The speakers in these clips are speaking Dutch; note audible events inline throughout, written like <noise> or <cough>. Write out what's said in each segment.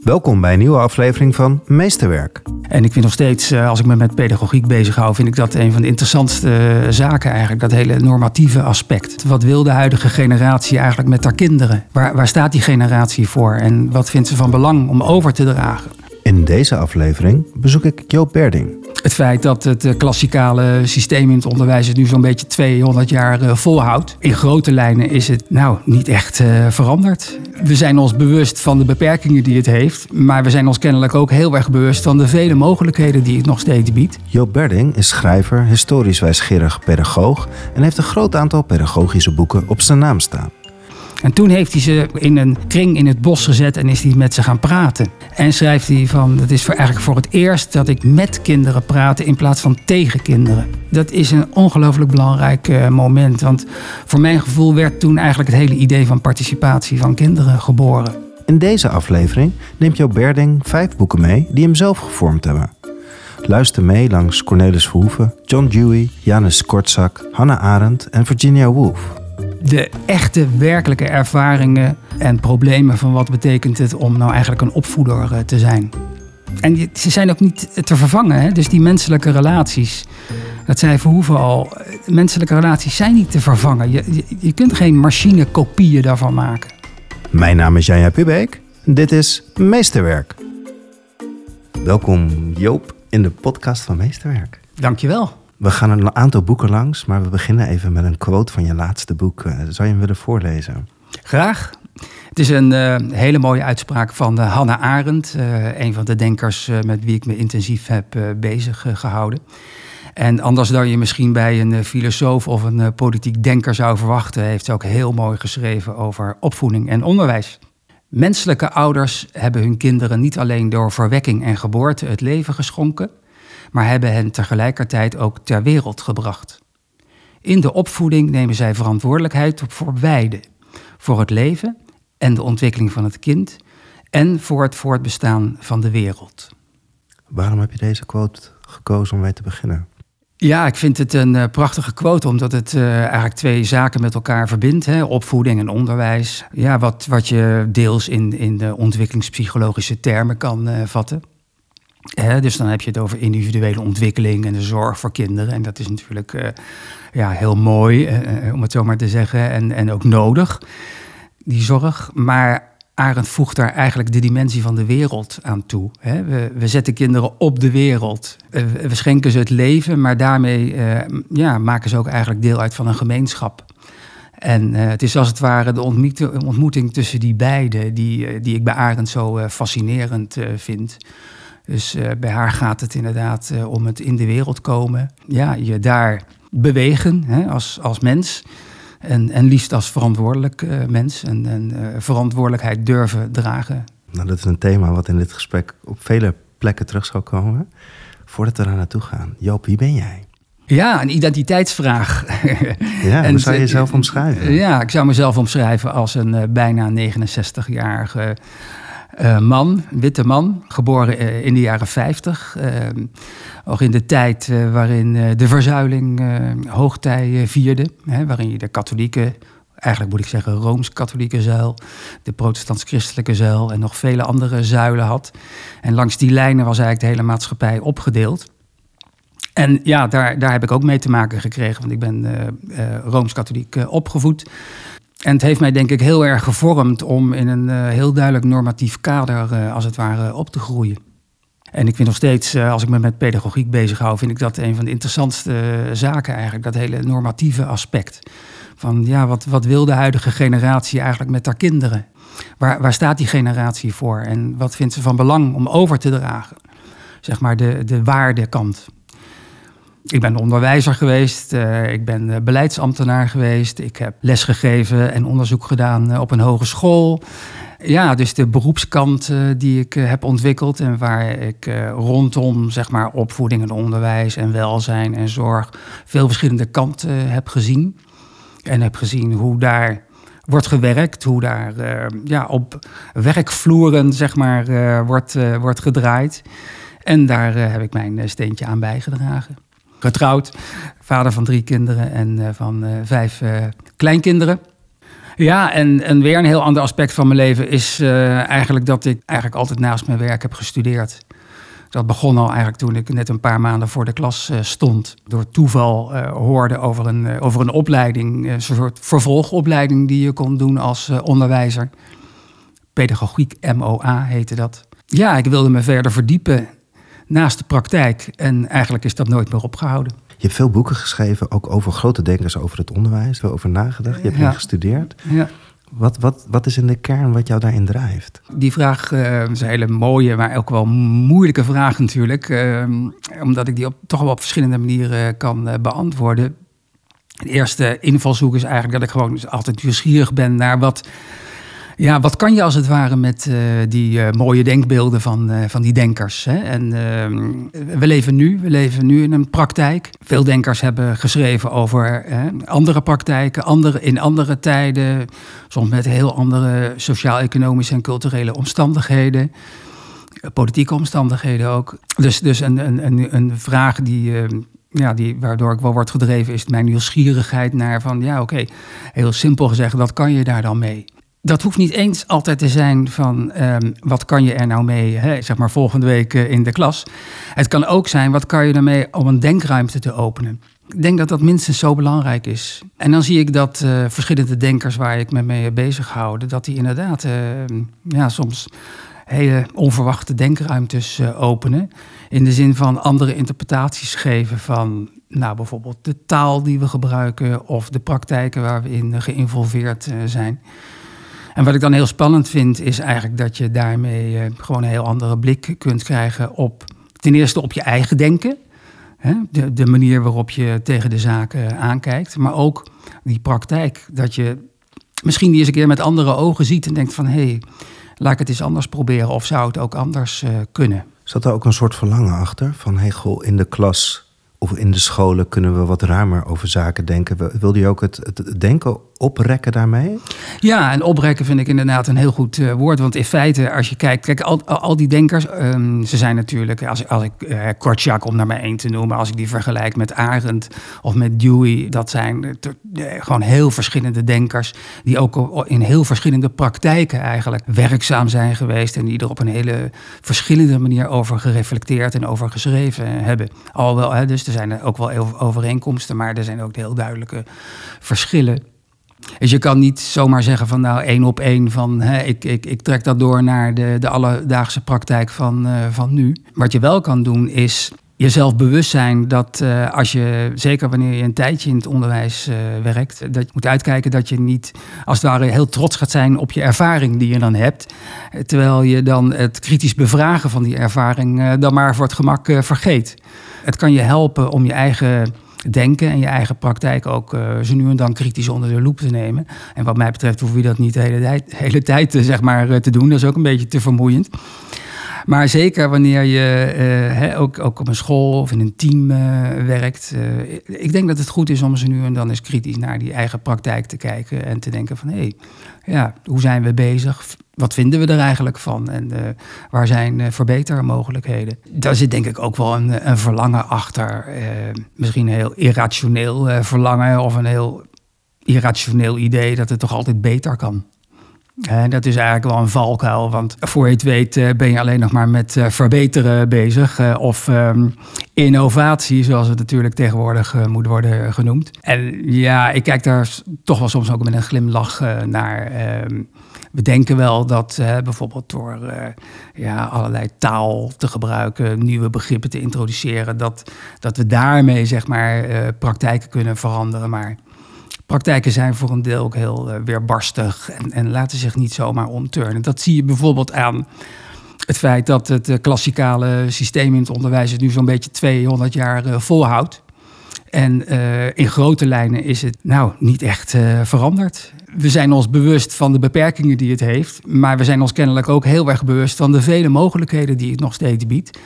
Welkom bij een nieuwe aflevering van Meesterwerk. En ik vind nog steeds, eh, als ik me met pedagogiek bezig hou, vind ik dat een van de interessantste eh, zaken eigenlijk. Dat hele normatieve aspect. Wat wil de huidige generatie eigenlijk met haar kinderen? Waar, waar staat die generatie voor? En wat vindt ze van belang om over te dragen? In deze aflevering bezoek ik Joop Berding. Het feit dat het eh, klassikale systeem in het onderwijs het nu zo'n beetje 200 jaar eh, volhoudt. In grote lijnen is het nou niet echt uh, veranderd. We zijn ons bewust van de beperkingen die het heeft. Maar we zijn ons kennelijk ook heel erg bewust van de vele mogelijkheden die het nog steeds biedt. Joop Berding is schrijver, historisch wijsgerig pedagoog en heeft een groot aantal pedagogische boeken op zijn naam staan. En toen heeft hij ze in een kring in het bos gezet en is hij met ze gaan praten. En schrijft hij van, het is voor, eigenlijk voor het eerst dat ik met kinderen praat in plaats van tegen kinderen. Dat is een ongelooflijk belangrijk uh, moment, want voor mijn gevoel werd toen eigenlijk het hele idee van participatie van kinderen geboren. In deze aflevering neemt Jo Berding vijf boeken mee die hem zelf gevormd hebben. Luister mee langs Cornelis Verhoeven, John Dewey, Janus Kortzak, Hannah Arendt en Virginia Woolf de echte, werkelijke ervaringen en problemen van wat betekent het om nou eigenlijk een opvoeder eh, te zijn. En ze zijn ook niet te vervangen. Hè? Dus die menselijke relaties, dat zei Verhoeven al, eh, menselijke relaties zijn niet te vervangen. Je, je, je kunt geen machinekopieën daarvan maken. Mijn naam is Janja Pubeek. Dit is Meesterwerk. Welkom Joop in de podcast van Meesterwerk. Dankjewel. We gaan een aantal boeken langs, maar we beginnen even met een quote van je laatste boek. Eh, zou je hem willen voorlezen? Graag. Het is een uh, hele mooie uitspraak van uh, Hannah Arendt, uh, een van de denkers met wie ik me intensief heb bezig gehouden. En anders dan je misschien bij een filosoof of een politiek denker zou verwachten, heeft ze ook heel mooi geschreven over opvoeding en onderwijs. Menselijke ouders hebben hun kinderen niet alleen door verwekking en geboorte het leven geschonken, maar hebben hen tegelijkertijd ook ter wereld gebracht. In de opvoeding nemen zij verantwoordelijkheid voor beide, voor het leven en de ontwikkeling van het kind en voor het voortbestaan van de wereld. Waarom heb je deze quote gekozen om mee te beginnen? Ja, ik vind het een uh, prachtige quote, omdat het uh, eigenlijk twee zaken met elkaar verbindt: hè? opvoeding en onderwijs. Ja, wat, wat je deels in, in de ontwikkelingspsychologische termen kan uh, vatten dus dan heb je het over individuele ontwikkeling en de zorg voor kinderen. En dat is natuurlijk uh, ja, heel mooi, uh, om het zo maar te zeggen, en, en ook nodig, die zorg. Maar Arend voegt daar eigenlijk de dimensie van de wereld aan toe. We, zetten kinderen op de wereld. we schenken ze het leven, maar daarmee ja, maken ze ook eigenlijk deel uit van een gemeenschap. En het is als het ware de ontmoeting tussen die beiden, die, die ik bij Arend zo fascinerend vind. Dus uh, bij haar gaat het inderdaad uh, om het in de wereld komen. Ja, je daar bewegen hè, als, als mens. En, en liefst als verantwoordelijk uh, mens. En, en verantwoordelijkheid durven dragen. Nou, dat is een thema wat in dit gesprek op vele plekken terug zal komen. Voordat we daar naartoe gaan. Joop, wie ben jij? Ja, een identiteitsvraag. <laughs> Ja, en, hoe zou je jezelf omschrijven? Ja, ik zou mezelf omschrijven als een bijna 69-jarige uh, man, witte man, geboren uh, in de jaren 50. Uh, ook in de tijd waarin de verzuiling hoogtij vierde. Hè, waarin je de katholieke, eigenlijk moet ik zeggen rooms-katholieke zuil, de protestants-christelijke zuil en nog vele andere zuilen had. En langs die lijnen was eigenlijk de hele maatschappij opgedeeld. En ja, daar, daar heb ik ook mee te maken gekregen, want ik ben rooms-katholiek opgevoed. En het heeft mij denk ik heel erg gevormd om in een uh, heel duidelijk normatief kader, uh, als het ware, op te groeien. En ik vind nog steeds, uh, als ik me met pedagogiek bezig hou, vind ik dat een van de interessantste zaken eigenlijk. Dat hele normatieve aspect. Van ja, wat, wat wil de huidige generatie eigenlijk met haar kinderen? Waar, waar staat die generatie voor? En wat vindt ze van belang om over te dragen? Zeg maar de, de waardekant. Ik ben onderwijzer geweest, uh, ik ben eh, beleidsambtenaar geweest, ik heb lesgegeven en onderzoek gedaan uh, op een hogeschool. Ja, dus de beroepskant die ik heb ontwikkeld en waar ik rondom zeg maar, opvoeding en onderwijs en welzijn en zorg veel verschillende kanten heb gezien. En heb gezien hoe daar wordt gewerkt, hoe daar ja, op werkvloeren zeg maar, wordt, wordt gedraaid. En daar heb ik mijn steentje aan bijgedragen getrouwd. Vader van drie kinderen en uh, van uh, vijf uh, kleinkinderen. Ja, en, en weer een heel ander aspect van mijn leven is eigenlijk dat ik eigenlijk altijd naast mijn werk heb gestudeerd. Dat begon al eigenlijk toen ik net een paar maanden voor de klas stond. Door toeval uh, hoorde over een, over een opleiding, een soort vervolgopleiding die je kon doen als onderwijzer. Pedagogiek MOA heette dat. Ja, ik wilde me verder verdiepen naast de praktijk. En eigenlijk is dat nooit meer opgehouden. Je hebt veel boeken geschreven, ook over grote denkers over het onderwijs. Over nagedacht. Je hebt ja. gestudeerd. Ja. Wat, wat, wat is in de kern wat jou daarin drijft? Die vraag uh, is een hele mooie, maar ook wel moeilijke vraag natuurlijk. Uh, omdat ik die op, toch wel op verschillende manieren kan uh, beantwoorden. De eerste invalshoek is eigenlijk dat ik gewoon altijd nieuwsgierig ben naar wat ja, wat kan je als het ware met uh, die uh, mooie denkbeelden van, uh, van die denkers? Hè? En ehm, we leven nu, we leven nu in een praktijk. Veel denkers hebben geschreven over andere praktijken, andere, in andere tijden, soms met heel andere sociaal-economische en culturele omstandigheden. Politieke omstandigheden ook. Dus, dus een, een, een, vraag die, ja, die, waardoor ik wel word gedreven, is mijn nieuwsgierigheid naar van ja, oké, heel simpel gezegd, wat kan je daar dan mee? Dat hoeft niet eens altijd te zijn van um, wat kan je er nou mee, hè, zeg maar volgende week uh, in de klas. Het kan ook zijn wat kan je ermee om een denkruimte te openen. Ik denk dat dat minstens zo belangrijk is. En dan zie ik dat uh, verschillende denkers waar ik me mee bezig hou, dat die inderdaad uh, ja, soms hele onverwachte denkruimtes openen. In de zin van andere interpretaties geven van nou, bijvoorbeeld de taal die we gebruiken of de praktijken waar we in geïnvolveerd zijn. En wat ik dan heel spannend vind, is eigenlijk dat je daarmee uh, gewoon een heel andere blik kunt krijgen op, ten eerste op je eigen denken. Hè, de, de manier waarop je tegen de zaken aankijkt. Maar ook die praktijk, dat je misschien die eens een keer met andere ogen ziet en denkt van hé, hey, laat ik het eens anders proberen of zou het ook anders uh, kunnen. Zat er ook een soort verlangen achter van hey, goh, in de klas of in de scholen kunnen we wat ruimer over zaken denken. Wilde je ook het, het denken oprekken daarmee? Ja, en oprekken vind ik inderdaad een heel goed uh, woord. Want in feite, als je kijkt, kijk, al, al die denkers, um, ze zijn natuurlijk, als, als ik uh, Kortschak om naar mij één te noemen, als ik die vergelijk met Arendt of met Dewey, dat zijn uh, gewoon heel verschillende denkers die ook in heel verschillende praktijken eigenlijk werkzaam zijn geweest en die er op een hele verschillende manier over gereflecteerd en over geschreven hebben. Alhoewel, hè, dus er zijn ook wel overeenkomsten, maar er zijn ook heel duidelijke verschillen. Dus je kan niet zomaar zeggen van nou één op één van hè, ik, ik, ik trek dat door naar de, de alledaagse praktijk van, uh, van nu. Wat je wel kan doen is jezelf bewust zijn dat uh, als je, zeker wanneer je een tijdje in het onderwijs uh, werkt, dat je moet uitkijken dat je niet als het ware heel trots gaat zijn op je ervaring die je dan hebt. Terwijl je dan het kritisch bevragen van die ervaring dan maar voor het gemak vergeet. Het kan je helpen om je eigen denken en je eigen praktijk ook uh, zo nu en dan kritisch onder de loep te nemen. En wat mij betreft hoef je dat niet de hele tijd, hele tijd uh, zeg maar, uh, te doen. Dat is ook een beetje te vermoeiend. Maar zeker wanneer je ook, ook op een school of in een team werkt. ik denk dat het goed is om ze nu en dan eens kritisch naar die eigen praktijk te kijken. En te denken van hé, hey, ja, hoe zijn we bezig? Wat vinden we er eigenlijk van en uh, waar zijn uh, verbetermogelijkheden? Daar zit denk ik ook wel een, een verlangen achter. Uh, misschien een heel irrationeel verlangen of een heel irrationeel idee dat het toch altijd beter kan. En dat is eigenlijk wel een valkuil, want voor je het weet ben je alleen nog maar met verbeteren bezig. of um, innovatie, zoals het natuurlijk tegenwoordig moet worden genoemd. En ja, ik kijk daar toch wel soms ook met een glimlach naar. Ehm, we denken wel dat bijvoorbeeld door uh, ja, allerlei taal te gebruiken, nieuwe begrippen te introduceren, dat, dat we daarmee zeg maar uh, praktijken kunnen veranderen. Maar praktijken zijn voor een deel ook heel weerbarstig en, en laten zich niet zomaar omturnen. Dat zie je bijvoorbeeld aan het feit dat het klassikale systeem in het onderwijs het nu zo'n beetje 200 jaar volhoudt. En in grote lijnen is het nou niet echt uh, veranderd. We zijn ons bewust van de beperkingen die het heeft, maar we zijn ons kennelijk ook heel erg bewust van de vele mogelijkheden die het nog steeds biedt.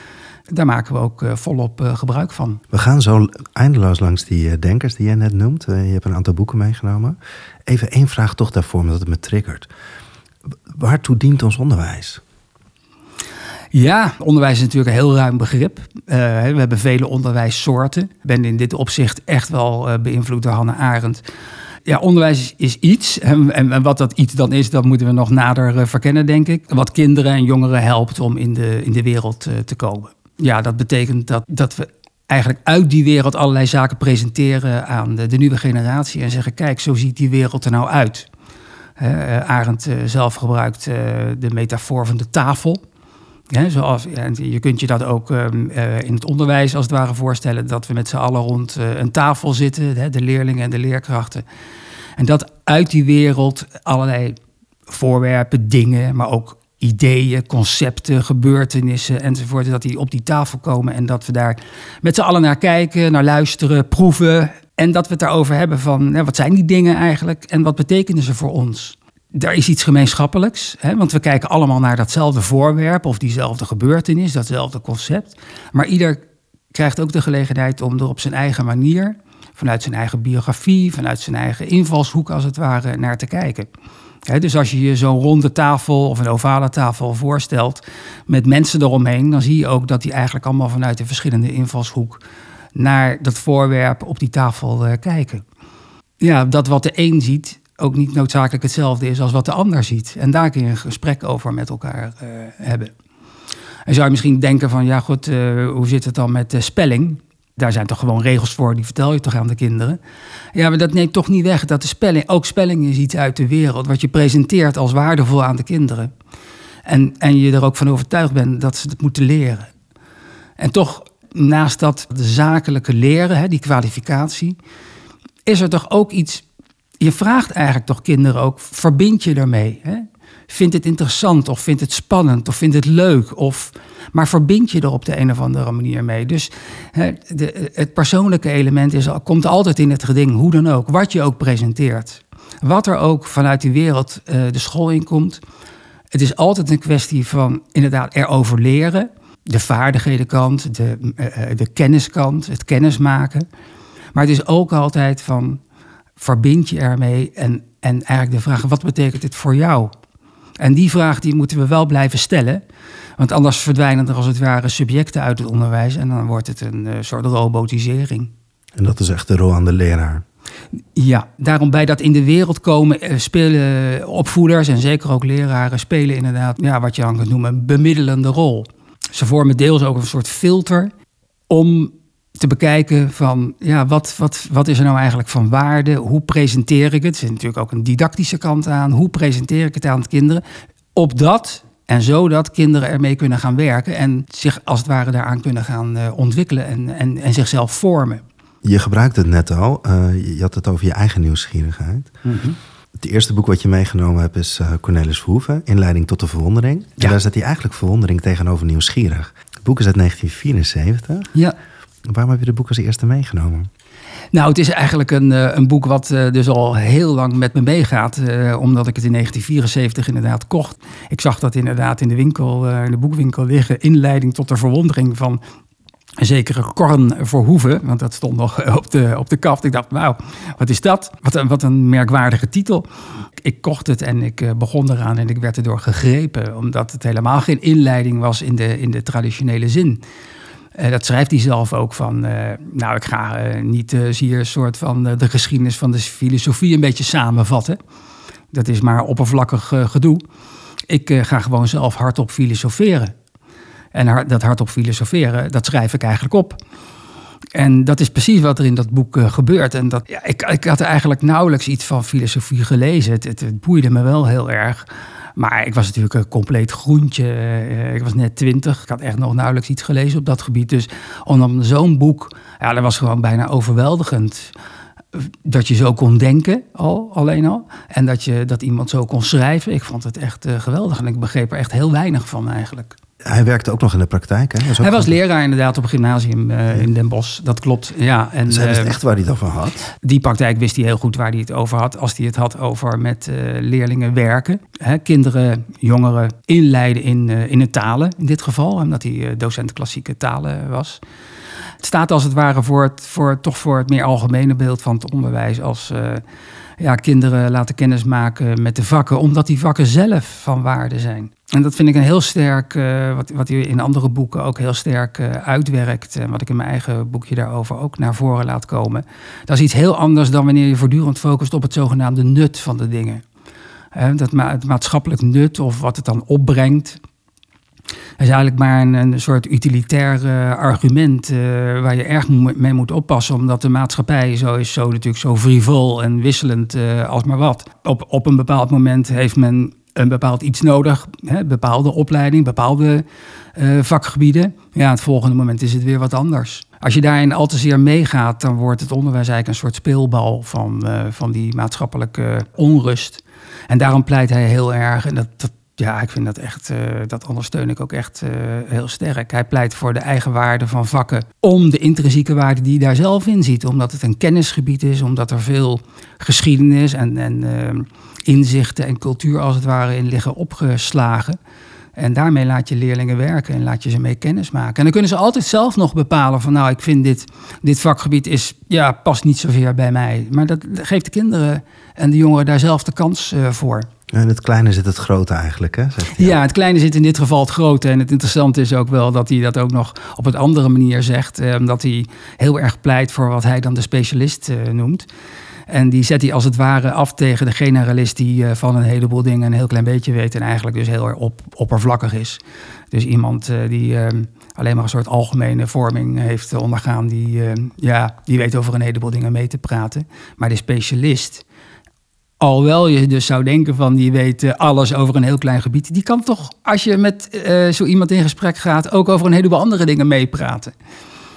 Daar maken we ook uh, volop gebruik van. We gaan zo eindeloos langs die denkers die jij net noemt. je hebt een aantal boeken meegenomen. Even één vraag toch daarvoor, omdat het me triggert. Waartoe dient ons onderwijs? Ja, onderwijs is natuurlijk een heel ruim begrip. We hebben vele onderwijssoorten. Ik ben in dit opzicht echt wel beïnvloed door Hannah Arendt. Ja, onderwijs is iets. En, en, wat dat iets dan is, dat moeten we nog nader uh, verkennen, denk ik. Wat kinderen en jongeren helpt om in de, in de wereld uh, te komen. Ja, dat betekent dat, dat we eigenlijk uit die wereld allerlei zaken presenteren aan de, de nieuwe generatie. En zeggen, kijk, zo ziet die wereld er nou uit. Uh, Arendt zelf gebruikt de metafoor van de tafel. Ja, zoals, ja, je kunt je dat ook um, uh, in het onderwijs als het ware voorstellen, dat we met z'n allen rond uh, een tafel zitten, hè, de leerlingen en de leerkrachten. En dat uit die wereld allerlei voorwerpen, dingen, maar ook ideeën, concepten, gebeurtenissen enzovoort, dat die op die tafel komen en dat we daar met z'n allen naar kijken, naar luisteren, proeven. En dat we het daarover hebben van, wat zijn die dingen eigenlijk en wat betekenen ze voor ons? Daar is iets gemeenschappelijks, hè, want we kijken allemaal naar datzelfde voorwerp of diezelfde gebeurtenis, datzelfde concept. Maar ieder krijgt ook de gelegenheid om er op zijn eigen manier, vanuit zijn eigen biografie, vanuit zijn eigen invalshoek als het ware, naar te kijken. Dus als je je zo'n ronde tafel of een ovale tafel voorstelt met mensen eromheen, dan zie je ook dat die eigenlijk allemaal vanuit een verschillende invalshoek naar dat voorwerp op die tafel uh, kijken. Ja, dat wat de een ziet, ook niet noodzakelijk hetzelfde is als wat de ander ziet. En daar kun je een gesprek over met elkaar uh, hebben. En zou je misschien denken van, ja goed, uh, hoe zit het dan met spelling? Daar zijn toch gewoon regels voor, die vertel je toch aan de kinderen? Ja, maar dat neemt toch niet weg dat de spelling, ook spelling is iets uit de wereld, wat je presenteert als waardevol aan de kinderen. En, en je er ook van overtuigd bent dat ze het moeten leren. En toch, naast dat zakelijke leren, hè, die kwalificatie, is er toch ook iets je vraagt eigenlijk toch kinderen ook, verbind je ermee? Hè? Het interessant of vind het spannend of vind het leuk? Of, maar verbind je er op de een of andere manier mee. Dus hè, de, het persoonlijke element is, komt altijd in het geding, hoe dan ook. Wat je ook presenteert. Wat er ook vanuit die wereld uh, de school in komt. Het is altijd een kwestie van inderdaad erover leren. De vaardighedenkant, de, uh, de kenniskant, het kennismaken. Maar het is ook altijd van verbind je ermee? En, en eigenlijk de vraag, wat betekent dit voor jou? En die vraag die moeten we wel blijven stellen. Want anders verdwijnen er als het ware subjecten uit het onderwijs. En dan wordt het een uh, soort robotisering. En dat is echt de rol aan de leraar. Ja, daarom bij dat in de wereld komen uh, spelen opvoeders en zeker ook leraren spelen inderdaad, ja, wat je dan kunt noemen, een bemiddelende rol. Ze vormen deels ook een soort filter om te bekijken van ja, wat, wat, wat is er nou eigenlijk van waarde? Hoe presenteer ik het? Er zit natuurlijk ook een didactische kant aan. Hoe presenteer ik het aan de kinderen? Opdat en zodat kinderen ermee kunnen gaan werken en zich als het ware daaraan kunnen gaan uh, ontwikkelen en, en, en zichzelf vormen. Je gebruikt het net al. Uh, je had het over je eigen nieuwsgierigheid. Mm -hmm. Het eerste boek wat je meegenomen hebt is uh, Cornelis Verhoeven, Inleiding tot de Verwondering. En daar zet hij eigenlijk verwondering tegenover nieuwsgierig. Het boek is uit 1974. Ja. Waarom heb je het boek als eerste meegenomen? Nou, het is eigenlijk een, een boek wat uh, dus al heel lang met me meegaat. Uh, omdat ik het in 1974 inderdaad kocht. Ik zag dat inderdaad in de winkel, in de boekwinkel liggen. Inleiding tot de verwondering van een zekere Korn Verhoeven. Want dat stond nog op de, op de kaft. Ik dacht, nou, wat is dat? Wat een, wat een merkwaardige titel. Ik kocht het en ik begon eraan en ik werd erdoor gegrepen. Omdat het helemaal geen inleiding was in de, in de traditionele zin. Uh, dat schrijft hij zelf ook van, uh, nou ik ga uh, niet hier een soort van de geschiedenis van de filosofie een beetje samenvatten. Dat is maar oppervlakkig gedoe. Ik ga gewoon zelf hardop filosoferen. En dat hardop filosoferen, dat schrijf ik eigenlijk op. En dat is precies wat er in dat boek gebeurt. En dat, ja, ik, ik had eigenlijk nauwelijks iets van filosofie gelezen. Het, het boeide me wel heel erg. Maar ik was natuurlijk een compleet groentje. Ik was net twintig. Ik had echt nog nauwelijks iets gelezen op dat gebied. Dus om zo'n boek, ja, dat was gewoon bijna overweldigend. Dat je zo kon denken, al, alleen al. En dat, je, dat iemand zo kon schrijven. Ik vond het echt uh, geweldig. En ik begreep er echt heel weinig van eigenlijk. Hij werkte ook nog in de praktijk, hè? Hij was leraar inderdaad op een gymnasium uh, in Den Bosch. Dat klopt, ja. En, dus hij wist uh, echt waar hij het over had? Die praktijk wist hij heel goed waar hij het over had. Als hij het had over met uh, leerlingen werken. Hè, kinderen, jongeren inleiden in, in het talen in dit geval. Omdat hij docent klassieke talen was. Het staat als het ware voor het, voor, toch voor het meer algemene beeld van het onderwijs als ja, kinderen laten kennismaken met de vakken, omdat die vakken zelf van waarde zijn. En dat vind ik een heel sterk, uh, wat, wat hij in andere boeken ook heel sterk uh, uitwerkt. En wat ik in mijn eigen boekje daarover ook naar voren laat komen. Dat is iets heel anders dan wanneer je voortdurend focust op het zogenaamde nut van de dingen. dat het maatschappelijk nut of wat het dan opbrengt is eigenlijk maar een, een soort utilitair uh, argument waar je erg mee moet oppassen, omdat de maatschappij zo is zo natuurlijk zo frivol en wisselend als maar wat. Op, op een bepaald moment heeft men een bepaald iets nodig, hè, bepaalde opleiding, bepaalde vakgebieden. Ja, het volgende moment is het weer wat anders. Als je daarin al te zeer meegaat, dan wordt het onderwijs eigenlijk een soort speelbal van, van die maatschappelijke onrust. En daarom pleit hij heel erg, en dat, ja, ik vind dat echt, uh, dat ondersteun ik ook echt heel sterk. Hij pleit voor de eigen waarde van vakken om de intrinsieke waarde die hij daar zelf in ziet. Omdat het een kennisgebied is, omdat er veel geschiedenis en, en uh, inzichten en cultuur als het ware in liggen opgeslagen. En daarmee laat je leerlingen werken en laat je ze mee kennis maken. En dan kunnen ze altijd zelf nog bepalen van nou, ik vind dit, dit vakgebied is, ja, past niet zozeer bij mij. Maar dat geeft de kinderen en de jongeren daar zelf de kans voor. In het kleine zit het grote eigenlijk, hè? Ja, het kleine zit in dit geval het grote. En het interessante is ook wel dat hij dat ook nog op een andere manier zegt. Eh, omdat hij heel erg pleit voor wat hij dan de specialist eh, noemt. En die zet hij als het ware af tegen de generalist die uh, van een heleboel dingen een heel klein beetje weet. En eigenlijk dus heel erg op, oppervlakkig is. Dus iemand uh, die uh, alleen maar een soort algemene vorming heeft ondergaan. Die, ja, die weet over een heleboel dingen mee te praten. Maar de specialist Alhoewel je dus zou denken van die weet alles over een heel klein gebied. Die kan toch, als je met zo iemand in gesprek gaat, ook over een heleboel andere dingen meepraten.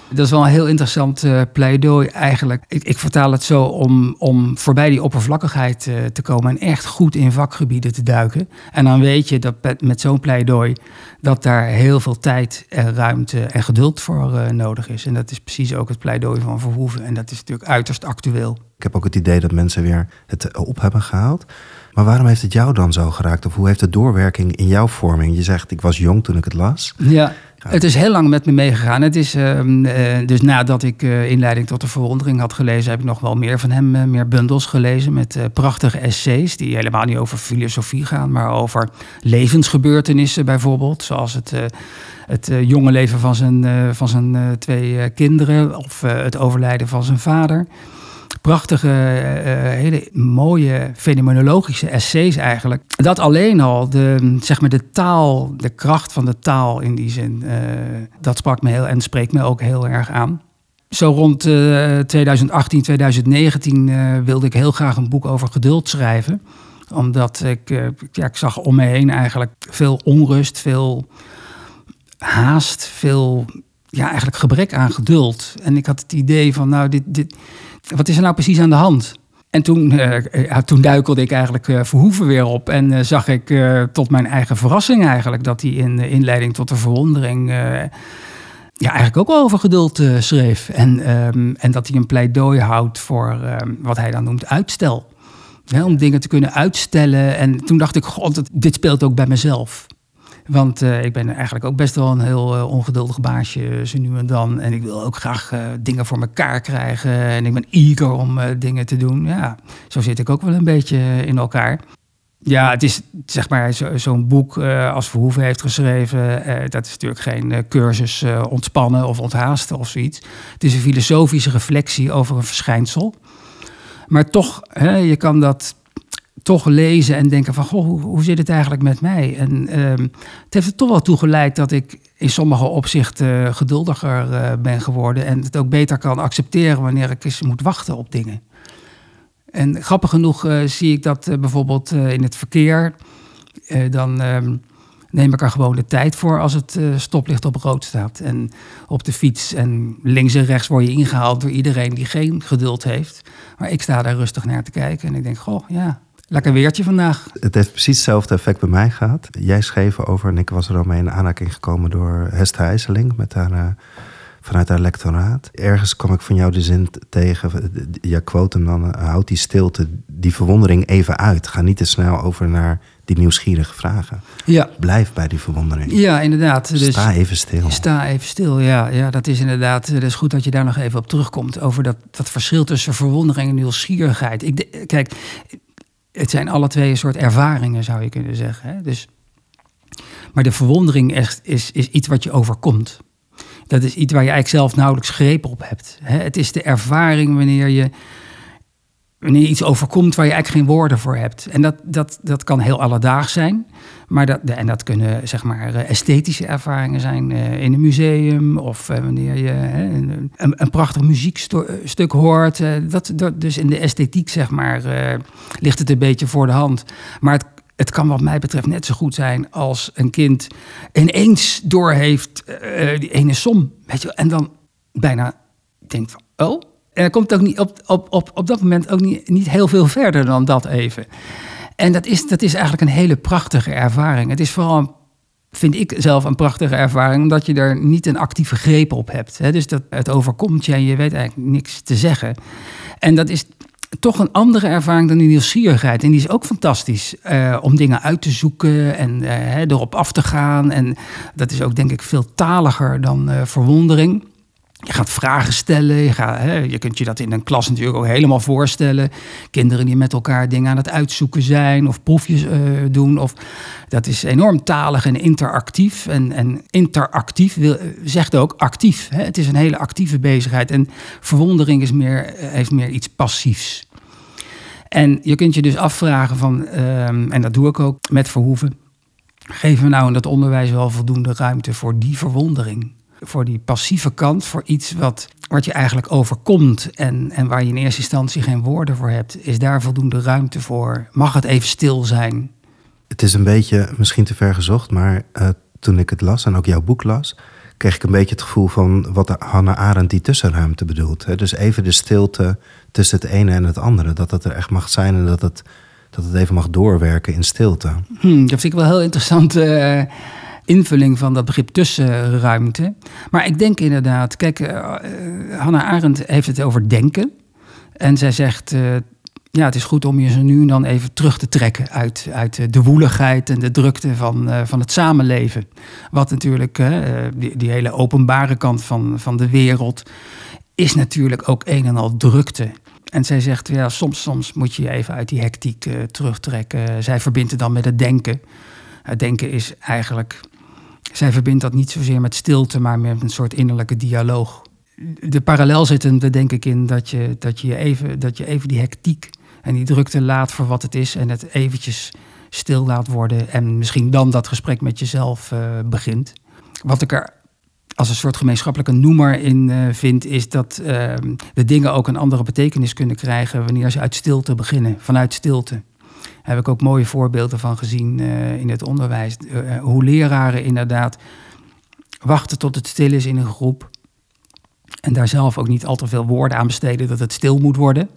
Dat is wel een heel interessant uh, pleidooi eigenlijk. Ik, ik, vertaal het zo om, om voorbij die oppervlakkigheid uh, te komen en echt goed in vakgebieden te duiken. En dan weet je dat met, zo'n pleidooi dat daar heel veel tijd en ruimte en geduld voor uh, nodig is. En dat is precies ook het pleidooi van Verhoeven. En dat is natuurlijk uiterst actueel. Ik heb ook het idee dat mensen weer het op hebben gehaald. Maar waarom heeft het jou dan zo geraakt? Of hoe heeft de doorwerking in jouw vorming? Je zegt, ik was jong toen ik het las. Ja, het is heel lang met me meegegaan. Het is, uh, uh, dus nadat ik uh, Inleiding tot de Verwondering had gelezen, heb ik nog wel meer van hem, meer bundels gelezen met prachtige essays die helemaal niet over filosofie gaan, maar over levensgebeurtenissen bijvoorbeeld, zoals het, het jonge leven van zijn, van zijn twee kinderen of het overlijden van zijn vader prachtige, uh, hele mooie fenomenologische essays eigenlijk. Dat alleen al, de, zeg maar de taal, de kracht van de taal in die zin, uh, dat sprak me heel en spreekt me ook heel erg aan. Zo rond 2018, 2019 wilde ik heel graag een boek over geduld schrijven. Omdat ik, ja, ik zag om me heen eigenlijk veel onrust, veel haast, veel ja, eigenlijk gebrek aan geduld. En ik had het idee van, nou, dit, dit, wat is er nou precies aan de hand? En toen, uh, ja, toen duikelde ik eigenlijk uh, Verhoeven weer op. En uh, zag ik tot mijn eigen verrassing eigenlijk... dat hij in de inleiding tot de verwondering... ja, eigenlijk ook wel over geduld schreef. En, um, en dat hij een pleidooi houdt voor ehm, wat hij dan noemt uitstel. om dingen te kunnen uitstellen. En toen dacht ik, god, dit speelt ook bij mezelf. Want uh, ik ben eigenlijk ook best wel een heel uh, ongeduldig baasje, zo nu en dan. En ik wil ook graag dingen voor elkaar krijgen. En ik ben eager om dingen te doen. Ja, zo zit ik ook wel een beetje in elkaar. Ja, het is zeg maar zo'n zo boek als Verhoeven heeft geschreven. dat is natuurlijk geen cursus ontspannen of onthaasten of zoiets. Het is een filosofische reflectie over een verschijnsel. Maar toch, hè, je kan dat toch lezen en denken van, goh, hoe, zit het eigenlijk met mij? En ehm, het heeft er toch wel toe geleid dat ik in sommige opzichten geduldiger uh, ben geworden en het ook beter kan accepteren wanneer ik eens moet wachten op dingen. En grappig genoeg uh, zie ik dat bijvoorbeeld in het verkeer, dan ehm, neem ik er gewoon de tijd voor als het stoplicht op rood staat. En op de fiets en links en rechts word je ingehaald door iedereen die geen geduld heeft. Maar ik sta daar rustig naar te kijken en ik denk, goh, ja, Lekker weertje vandaag. Het heeft precies hetzelfde effect bij mij gehad. Jij schreef over, en ik was er al mee in aanraking gekomen door Hester IJsseling met haar, uh, vanuit haar lectoraat. Ergens kwam ik van jou de zin tegen, ja, quote hem dan, uh, houd die stilte, die verwondering even uit. Ga niet te snel over naar die nieuwsgierige vragen. Ja. Blijf bij die verwondering. Ja, inderdaad. Dus Sta even stil. Sta even stil, ja. ja. Dat is inderdaad, het is goed dat je daar nog even op terugkomt. Over dat, dat verschil tussen verwondering en nieuwsgierigheid. Ik, kijk, het zijn alle twee een soort ervaringen, zou je kunnen zeggen. Hè? Dus, maar de verwondering echt is, is iets wat je overkomt. Dat is iets waar je eigenlijk zelf nauwelijks greep op hebt. Hè? Het is de ervaring wanneer je, wanneer je iets overkomt waar je eigenlijk geen woorden voor hebt. En dat, dat, dat kan heel alledaags zijn. Maar dat, en dat kunnen zeg maar eh, esthetische ervaringen zijn eh, in een museum. Of eh, wanneer je een, een, prachtig muziekstuk hoort. dat, dat, dus in de esthetiek zeg maar ligt het een beetje voor de hand. Maar het, het kan wat mij betreft net zo goed zijn als een kind ineens doorheeft die ene som. Weet je, en dan bijna denkt van, oh... En komt ook niet op, op, op, op dat moment ook niet, niet heel veel verder dan dat even. En dat is, dat is eigenlijk een hele prachtige ervaring. Het is vooral, vind ik zelf, een prachtige ervaring, omdat je er niet een actieve greep op hebt. Dus dat het overkomt je en je weet eigenlijk niks te zeggen. En dat is toch een andere ervaring dan die nieuwsgierigheid. En die is ook fantastisch eh, om dingen uit te zoeken en eh, hè, erop af te gaan. En dat is ook, denk ik, veel taliger dan eh, verwondering. Je gaat vragen stellen. Je, hè, je kunt je dat in een klas natuurlijk ook helemaal voorstellen. Kinderen die met elkaar dingen aan het uitzoeken zijn of proefjes eh, doen. Of, dat is enorm talig en interactief. En, en interactief wil, zegt ook actief. Hè? Het is een hele actieve bezigheid. En verwondering is meer, heeft meer iets passiefs. En je kunt je dus afvragen van, ehm, en dat doe ik ook met Verhoeven. Geven we nou in dat onderwijs wel voldoende ruimte voor die verwondering? Voor die passieve kant, voor iets wat, wat je eigenlijk overkomt en, en waar je in eerste instantie geen woorden voor hebt. Is daar voldoende ruimte voor? Mag het even stil zijn? Het is een beetje misschien te ver gezocht, maar eh, toen ik het las en ook jouw boek las, kreeg ik een beetje het gevoel van wat Hannah Arendt die tussenruimte bedoelt. Hè? Dus even de stilte tussen het ene en het andere. Dat dat er echt mag zijn en dat het, dat het even mag doorwerken in stilte. Hm, dat vind ik wel heel interessante eh, invulling van dat begrip tussenruimte. Maar ik denk inderdaad, kijk, eh, Hannah Arendt heeft het over denken. En zij zegt, eh, ja, het is goed om je zo nu en dan even terug te trekken uit, uit de woeligheid en de drukte van, van het samenleven. Wat natuurlijk, die, die hele openbare kant van, van de wereld, is natuurlijk ook een en al drukte. En zij zegt, ja, soms, soms moet je je even uit die hectiek terugtrekken. Zij verbindt het dan met het denken. Het denken is eigenlijk, zij verbindt dat niet zozeer met stilte, maar met een soort innerlijke dialoog. De parallel zit er denk ik in dat je, dat, je even, dat je even die hectiek en die drukte laat voor wat het is en het eventjes stil laat worden en misschien dan dat gesprek met jezelf eh, begint. Wat ik er als een soort gemeenschappelijke noemer in eh, vind, is dat eh, de dingen ook een andere betekenis kunnen krijgen wanneer ze uit stilte beginnen, vanuit stilte. Heb ik ook mooie voorbeelden van gezien eh, in het onderwijs. Eh, hoe leraren inderdaad wachten tot het stil is in een groep. En daar zelf ook niet al te veel woorden aan besteden dat het stil moet worden.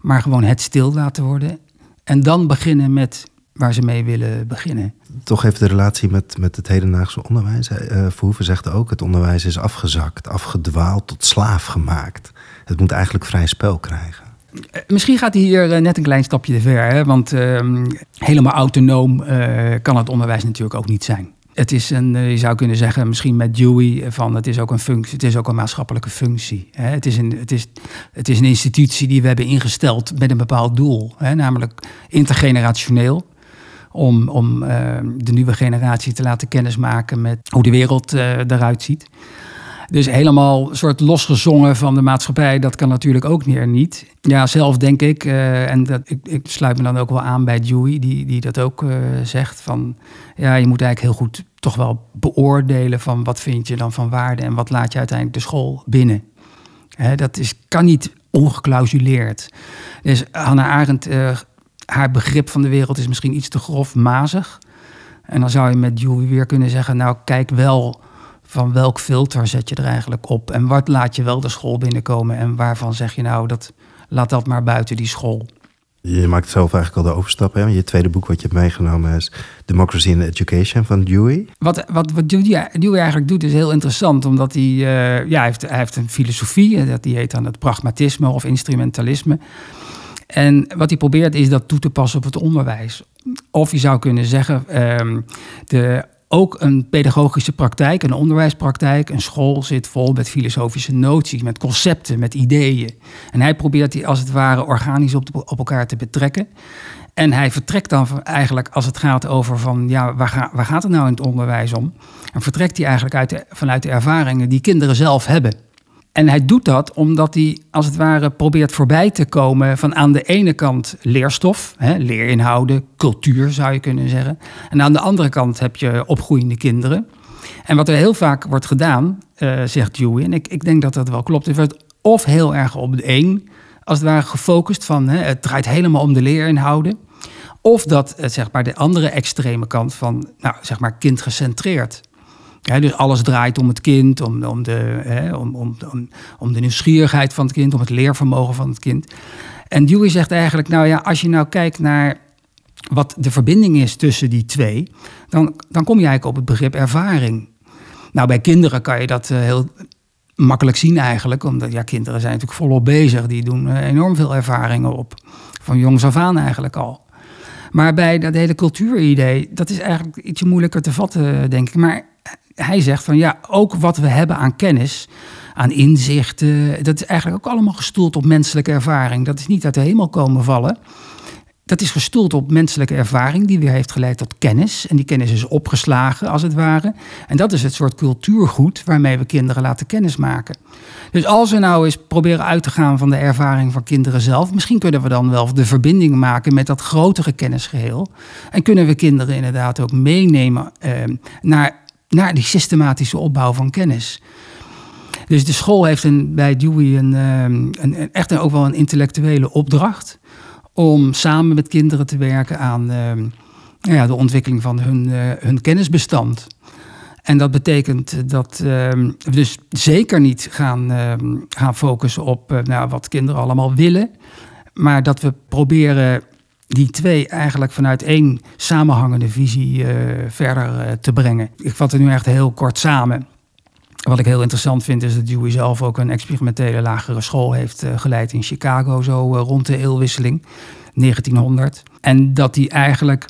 Maar gewoon het stil laten worden. En dan beginnen met waar ze mee willen beginnen. Toch even de relatie met, met het hedendaagse onderwijs. Eh, Verhoeven zegt ook, het onderwijs is afgezakt, afgedwaald, tot slaaf gemaakt. Het moet eigenlijk vrij spel krijgen. Eh, Misschien gaat hij hier eh, net een klein stapje te ver. Hè? Want ehm, helemaal autonoom eh, kan het onderwijs natuurlijk ook niet zijn. Het is een, je zou kunnen zeggen, misschien met Dewey, van het is ook een functie, het is ook een maatschappelijke functie. Het, is een, het, is, het is een institutie die we hebben ingesteld met een bepaald doel, namelijk intergenerationeel. Om, om eh, de nieuwe generatie te laten kennismaken met hoe de wereld eruit ziet. Dus helemaal soort losgezongen van de maatschappij, dat kan natuurlijk ook meer niet. Ja, zelf denk ik, eh, en dat, ik, ik sluit me dan ook wel aan bij Dewey, die, die dat ook eh, zegt, van ja, je moet eigenlijk heel goed toch wel beoordelen van wat vind je dan van waarde en wat laat je uiteindelijk de school binnen. Hè, dat is, kan niet ongeclausuleerd. Dus Hannah Arendt, eh, haar begrip van de wereld is misschien iets te grofmazig. En dan zou je met Dewey weer kunnen zeggen, nou kijk wel van welk filter zet je er eigenlijk op? En wat laat je wel de school binnenkomen? En waarvan zeg je nou, dat, laat dat maar buiten die school? Je maakt zelf eigenlijk al de overstap. Hè? Je tweede boek wat je hebt meegenomen is Democracy in Education van Dewey. Wat, wat, wat Dewey, Dewey eigenlijk doet is heel interessant, omdat hij, eh, ja, hij, heeft, hij heeft een filosofie, dat die heet dan het pragmatisme of instrumentalisme. En wat hij probeert is dat toe te passen op het onderwijs. Of je zou kunnen zeggen, ehm, de, ook een pedagogische praktijk, een onderwijspraktijk. Een school zit vol met filosofische noties, met concepten, met ideeën. En hij probeert die als het ware organisch op, elkaar te betrekken. En hij vertrekt dan eigenlijk als het gaat over van ja, waar gaat het nou in het onderwijs om? En vertrekt hij eigenlijk uit vanuit de ervaringen die kinderen zelf hebben. En hij doet dat omdat hij als het ware probeert voorbij te komen van aan de ene kant leerstof, hè, leerinhouden, cultuur zou je kunnen zeggen. En aan de andere kant heb je opgroeiende kinderen. En wat er heel vaak wordt gedaan, uh, zegt Dewey, en ik, ik denk dat dat wel klopt, is wordt of heel erg op de een, als het ware gefocust van hè, het draait helemaal om de leerinhouden. Of dat, eh, zeg maar, de andere extreme kant van, nou, zeg maar, kindgecentreerd. Dus alles draait om het kind, om, om, de, om, om, om, om, de nieuwsgierigheid van het kind, om het leervermogen van het kind. En Dewey zegt eigenlijk, nou ja, als je nou kijkt naar wat de verbinding is tussen die twee, dan, dan kom je eigenlijk op het begrip ervaring. Nou, bij kinderen kan je dat uh, heel makkelijk zien eigenlijk, omdat ja, kinderen zijn natuurlijk volop bezig, die doen uh, enorm veel ervaringen op, van jongs af aan eigenlijk al. Maar bij dat hele cultuuridee, dat is eigenlijk ietsje moeilijker te vatten, denk ik. Maar hij zegt van ja, ook wat we hebben aan kennis, aan inzichten, dat is eigenlijk ook allemaal gestoeld op menselijke ervaring. Dat is niet uit de hemel komen vallen. Dat is gestoeld op menselijke ervaring die weer heeft geleid tot kennis. En die kennis is opgeslagen, als het ware. En dat is het soort cultuurgoed waarmee we kinderen laten kennismaken. Dus als we nou eens proberen uit te gaan van de ervaring van kinderen zelf, misschien kunnen we dan wel de verbinding maken met dat grotere kennisgeheel. En kunnen we kinderen inderdaad ook meenemen eh, naar naar die systematische opbouw van kennis. Dus de school heeft een, bij Dewey een, ehm, een, een, echt ook wel een intellectuele opdracht om samen met kinderen te werken aan ehm, nou ja, de ontwikkeling van hun, eh, hun kennisbestand. En dat betekent dat ehm, we dus zeker niet gaan, gaan focussen op uh, nou, wat kinderen allemaal willen, maar dat we proberen die twee eigenlijk vanuit één samenhangende visie uh, verder uh, te brengen. Ik vat het nu echt heel kort samen. Wat ik heel interessant vind is dat Dewey zelf ook een experimentele lagere school heeft uh, geleid in Chicago, zo rond de eeuwwisseling 1900. En dat hij eigenlijk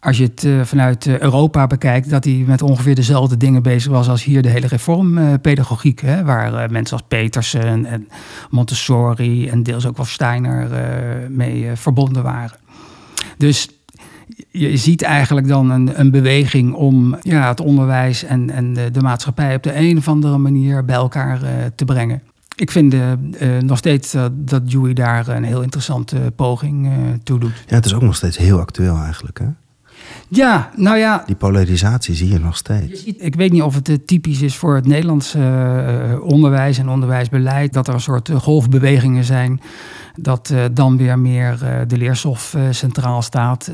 als je het vanuit Europa bekijkt, dat hij met ongeveer dezelfde dingen bezig was als hier de hele reformpedagogiek. Uh, waar mensen als Petersen en Montessori en deels ook wel Steiner mee verbonden waren. Dus je ziet eigenlijk dan een, een beweging om ja, het onderwijs en, en de, de, maatschappij op de een of andere manier bij elkaar uh, te brengen. Ik vind uh, uh, nog steeds dat Dewey daar een heel interessante poging toe doet. Ja, het is ook nog steeds heel actueel eigenlijk. Hè? Ja, nou ja. Die polarisatie zie je nog steeds. Je ziet, ik weet niet of het typisch is voor het Nederlandse onderwijs en onderwijsbelijd. Dat er een soort golfbewegingen zijn dat uh, dan weer meer uh, de leerstof uh, centraal staat.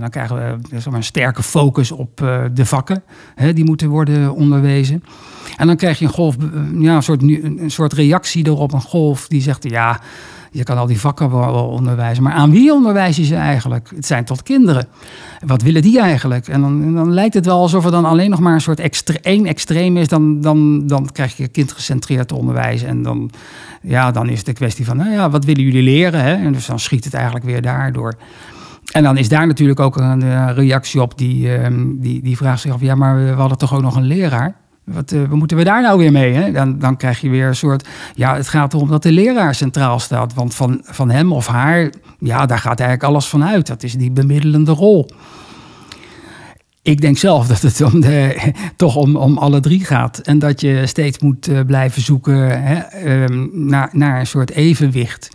dan krijgen we zeg een sterke focus op de vakken hè, die moeten worden onderwezen. En dan krijg je een golf, ja, een, soort, een soort reactie erop, een golf die zegt: ja, je kan al die vakken wel onderwijzen. Maar aan wie onderwijs je ze eigenlijk? Het zijn tot kinderen. Wat willen die eigenlijk? En dan, dan lijkt het wel alsof er dan alleen nog maar een soort extre één extreem is. Dan, dan, dan krijg je kindgecentreerd onderwijs. En dan, ja, dan is het de kwestie van, nou ja, wat willen jullie leren? Hè? En dus dan schiet het eigenlijk weer daardoor. En dan is daar natuurlijk ook een reactie op die, ehm, die, die vraagt zich af... ja, maar we hadden toch ook nog een leraar? Wat, uh, wat, moeten we daar nou weer mee? Hè? Dan, dan krijg je weer een soort. Ja, het gaat erom dat de leraar centraal staat. Want van, van hem of haar, ja, daar gaat eigenlijk alles van uit. Dat is die bemiddelende rol. Ik denk zelf dat het om <laughs> toch om, om alle drie gaat. En dat je steeds moet uh, blijven zoeken hè, um, naar, naar een soort evenwicht.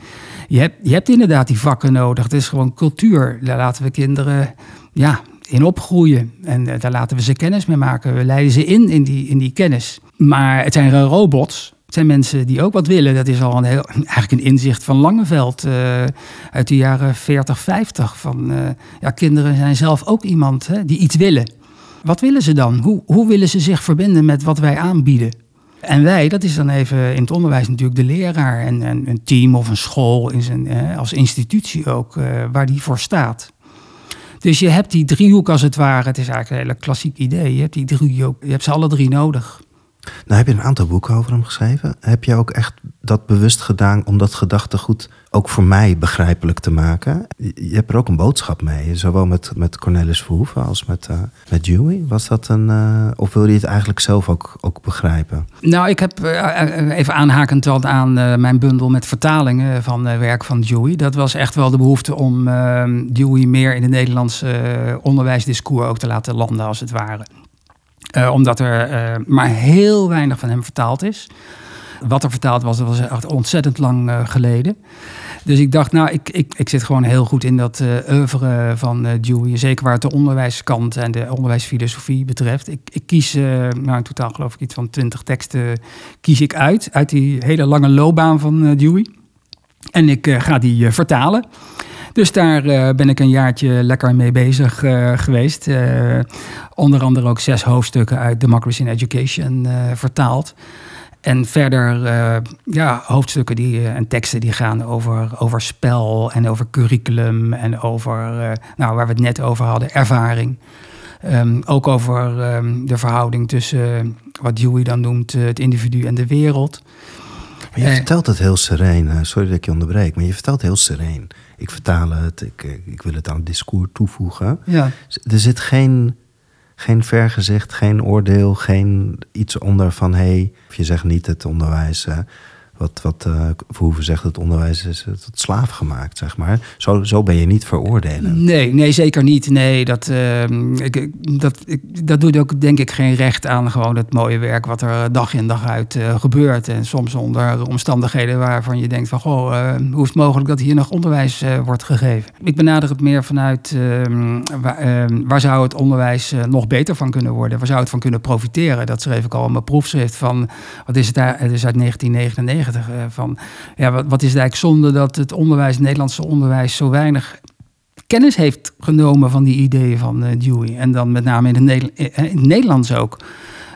Je hebt, je hebt inderdaad die vakken nodig. Het is gewoon cultuur. Laten we kinderen ja, in opgroeien. En uh, daar laten we ze kennis mee maken. We leiden ze in, in die, in die kennis. Maar het zijn robots. Het zijn mensen die ook wat willen. Dat is al een heel, <laughs> eigenlijk een inzicht van Langeveld uh, uit de jaren 40, 50. Van, uh, ja, kinderen zijn zelf ook iemand hè, die iets willen. Wat willen ze dan? Hoe, hoe willen ze zich verbinden met wat wij aanbieden? En wij, dat is dan even in het onderwijs natuurlijk de leraar en, en een team of een school in zijn, als institutie ook, waar die voor staat. Dus je hebt die driehoek als het ware. Het is eigenlijk een hele klassiek idee. Je hebt die driehoek, je hebt ze alle drie nodig. Nou heb je een aantal boeken over hem geschreven. Heb je ook echt dat bewust gedaan om dat gedachtegoed ook voor mij begrijpelijk te maken. Je hebt er ook een boodschap mee, zowel met, met Cornelis Verhoeven als met, uh, met Dewey. Was dat een, uh, of wil je het eigenlijk zelf ook, ook begrijpen? Nou, ik heb even aanhakend aan mijn bundel met vertalingen van werk van Dewey. Dat was echt wel de behoefte om Dewey meer in het Nederlandse onderwijsdiscours ook te laten landen, als het ware. omdat er maar heel weinig van hem vertaald is. Wat er vertaald was, dat was echt ontzettend lang uh, geleden. Dus ik dacht, nou, ik, ik, ik zit gewoon heel goed in dat uh, oeuvre van uh, Dewey. Zeker waar het de onderwijskant en de onderwijsfilosofie betreft. Ik, ik kies, nou in totaal geloof ik iets van twintig teksten, kies ik uit. Uit die hele lange loopbaan van Dewey. En ik ga die vertalen. Dus daar ben ik een jaartje lekker mee bezig geweest. onder andere ook zes hoofdstukken uit Democracy in Education vertaald. En verder uh, ja, hoofdstukken die, uh, en teksten die gaan over, over spel en over curriculum en over, uh, nou, waar we het net over hadden, ervaring. Um, ook over um, de verhouding tussen wat Dewey dan noemt het individu en de wereld. Maar je vertelt het heel sereen. Sorry dat ik je onderbreek, maar je vertelt heel sereen. Ik vertaal het, ik, ik wil het aan het discours toevoegen. Ja. Er zit geen geen vergezicht, geen oordeel, geen iets onder van hé, hey, of je zegt niet het onderwijs. Wat, wat uh, zegt, het onderwijs is tot slaaf gemaakt, zeg maar. Zo, zo ben je niet veroordelen. Nee, nee, zeker niet. Nee, dat, ik, dat, ik, dat doet ook denk ik geen recht aan gewoon het mooie werk wat er dag in dag uit gebeurt. En soms onder omstandigheden waarvan je denkt van, goh, hoe is het mogelijk dat hier nog onderwijs wordt gegeven? Ik benader het meer vanuit, ehm, waar, ehm, waar, zou het onderwijs nog beter van kunnen worden? Waar zou het van kunnen profiteren? Dat schreef ik al in mijn proefschrift van, wat is het daar? Het is uit 1999. Eh, van, ja, wat, wat is het eigenlijk zonde dat het onderwijs, het Nederlandse onderwijs, zo weinig kennis heeft genomen van die ideeën van uh, Dewey. En dan met name in het, in het Nederlands ook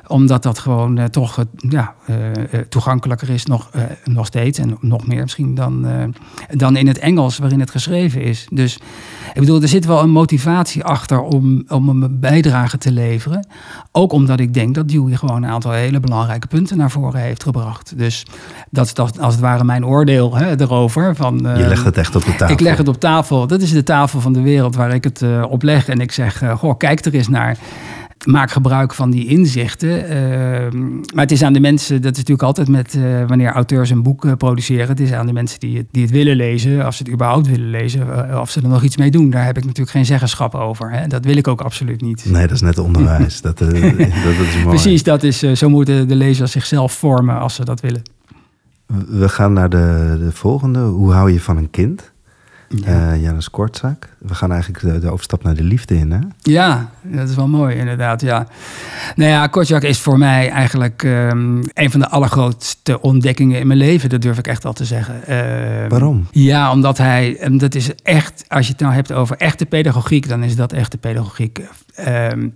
omdat dat gewoon uh, toch uh, ja, uh, toegankelijker is, nog, nog steeds. En nog meer misschien dan, dan in het Engels waarin het geschreven is. Dus ik bedoel, er zit wel een motivatie achter om, om een bijdrage te leveren. Ook omdat ik denk dat Dewey gewoon een aantal hele belangrijke punten naar voren heeft gebracht. Dus dat is dat, als het ware mijn oordeel hè, erover. Van, Je legt het echt op de tafel. Ik leg het op tafel. Dat is de tafel van de wereld waar ik het op leg. En ik zeg, goh, kijk er eens naar maak gebruik van die inzichten. Ehm, maar het is aan de mensen, dat is natuurlijk altijd met uh, wanneer auteurs een boek uh, produceren. Het is aan de mensen die het, die het willen lezen, als ze het überhaupt willen lezen, uh, of ze er nog iets mee doen. Daar heb ik natuurlijk geen zeggenschap over. Hè. Dat wil ik ook absoluut niet. Nee, dat is net onderwijs. <laughs> dat, dat, dat, is mooi. Precies, dat is, zo moeten de lezers zichzelf vormen als ze dat willen. We gaan naar de, de volgende. Hoe hou je van een kind? Ja. Uh, Janus Kortzak. We gaan eigenlijk de, de, overstap naar de liefde in, hè? Ja, dat is wel mooi, inderdaad, ja. Nou ja, Kortzak is voor mij eigenlijk um, een van de allergrootste ontdekkingen in mijn leven. Dat durf ik echt wel te zeggen. Uh, Waarom? Ja, omdat hij... Dat is echt, als je het nou hebt over echte pedagogiek... dan is dat echte pedagogiek. Um,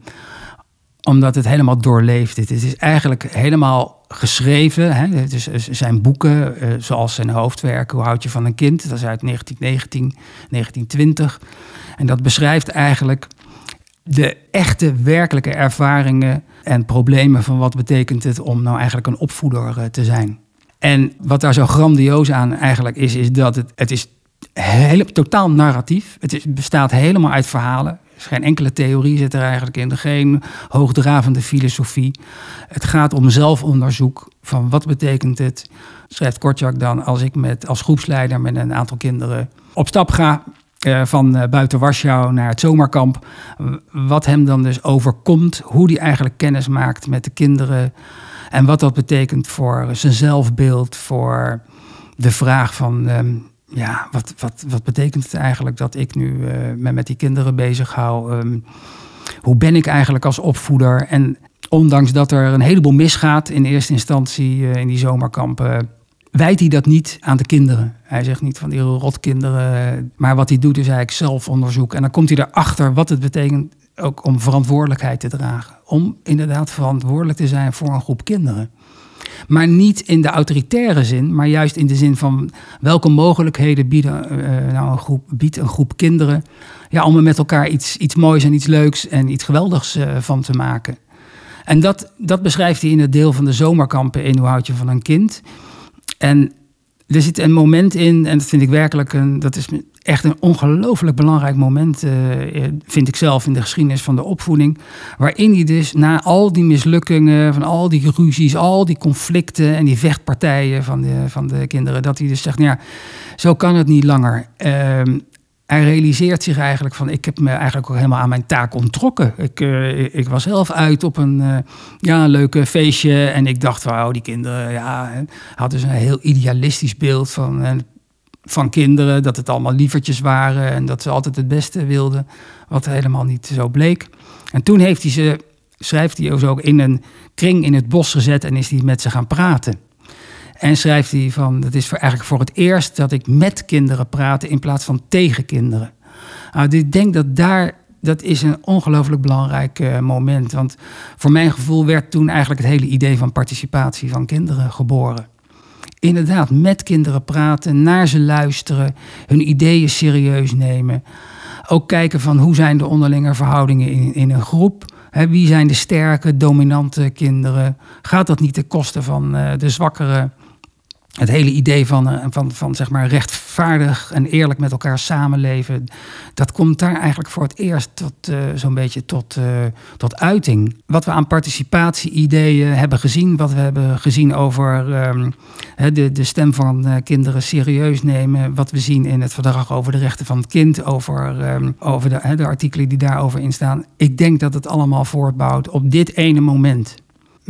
omdat het helemaal doorleefd is. Het is eigenlijk helemaal geschreven. Hè? Is zijn boeken, uh, zoals zijn hoofdwerk, Hoe houd je van een kind? Dat is uit 1919, 1920. En dat beschrijft eigenlijk de echte, werkelijke ervaringen en problemen van wat betekent het om nou eigenlijk een opvoeder uh, te zijn. En wat daar zo grandioos aan eigenlijk is, is dat het, het is heel, totaal narratief. Het bestaat helemaal uit verhalen is geen enkele theorie zit er eigenlijk in, geen hoogdravende filosofie. Het gaat om zelfonderzoek van wat betekent het, schrijft Kortjak dan, als ik met, als groepsleider met een aantal kinderen op stap ga uh, van uh, buiten Warschau naar het zomerkamp. Wat hem dan dus overkomt, hoe hij eigenlijk kennis maakt met de kinderen. En wat dat betekent voor zijn zelfbeeld, voor de vraag van um, ja, wat, wat, wat betekent het eigenlijk dat ik nu uh, me met die kinderen bezig hou? Um, hoe ben ik eigenlijk als opvoeder? En ondanks dat er een heleboel misgaat in eerste instantie uh, in die zomerkampen, wijt hij dat niet aan de kinderen. Hij zegt niet van die rotkinderen, maar wat hij doet is eigenlijk zelfonderzoek. En dan komt hij erachter wat het betekent ook om verantwoordelijkheid te dragen. Om inderdaad verantwoordelijk te zijn voor een groep kinderen. Maar niet in de autoritaire zin, maar juist in de zin van welke mogelijkheden bieden, uh, nou een groep, biedt een groep kinderen ja, om er met elkaar iets, iets moois en iets leuks en iets geweldigs uh, van te maken. En dat, dat beschrijft hij in het deel van de zomerkampen in Hoe houd je van een kind. En er zit een moment in, en dat vind ik werkelijk een, dat is echt een ongelooflijk belangrijk moment, uh, vind ik zelf in de geschiedenis van de opvoeding. Waarin hij dus na al die mislukkingen, van al die ruzies, al die conflicten en die vechtpartijen van de, van de kinderen, dat hij dus zegt: nou ja, zo kan het niet langer. Uh, hij realiseert zich eigenlijk van, ik heb me eigenlijk ook helemaal aan mijn taak onttrokken. Ik, uh, ik was zelf uit op een, uh, ja, een leuke feestje en ik dacht, wauw, die kinderen, ja, hadden dus een heel idealistisch beeld van, uh, van kinderen, dat het allemaal lievertjes waren en dat ze altijd het beste wilden, wat helemaal niet zo bleek. En toen heeft hij ze, schrijft hij ook in een kring in het bos gezet en is hij met ze gaan praten. En schrijft hij van, dat is eigenlijk voor het eerst dat ik met kinderen praat in plaats van tegen kinderen. Nou, ik denk dat daar, dat is een ongelooflijk belangrijk uh, moment. Want voor mijn gevoel werd toen eigenlijk het hele idee van participatie van kinderen geboren. Inderdaad, met kinderen praten, naar ze luisteren, hun ideeën serieus nemen. Ook kijken van hoe zijn de onderlinge verhoudingen in, in een groep. Wie zijn de sterke, dominante kinderen? Gaat dat niet ten koste van uh, de zwakkere? Het hele idee van, uh, van, van zeg maar rechtvaardig en eerlijk met elkaar samenleven, dat komt daar eigenlijk voor het eerst tot uh, zo'n beetje tot, uh, tot uiting. Wat we aan participatie-ideeën hebben gezien, wat we hebben gezien over um, de, de stem van kinderen serieus nemen, wat we zien in het verdrag over de rechten van het kind, over, um, over de, de artikelen die daarover in staan. Ik denk dat het allemaal voortbouwt op dit ene moment.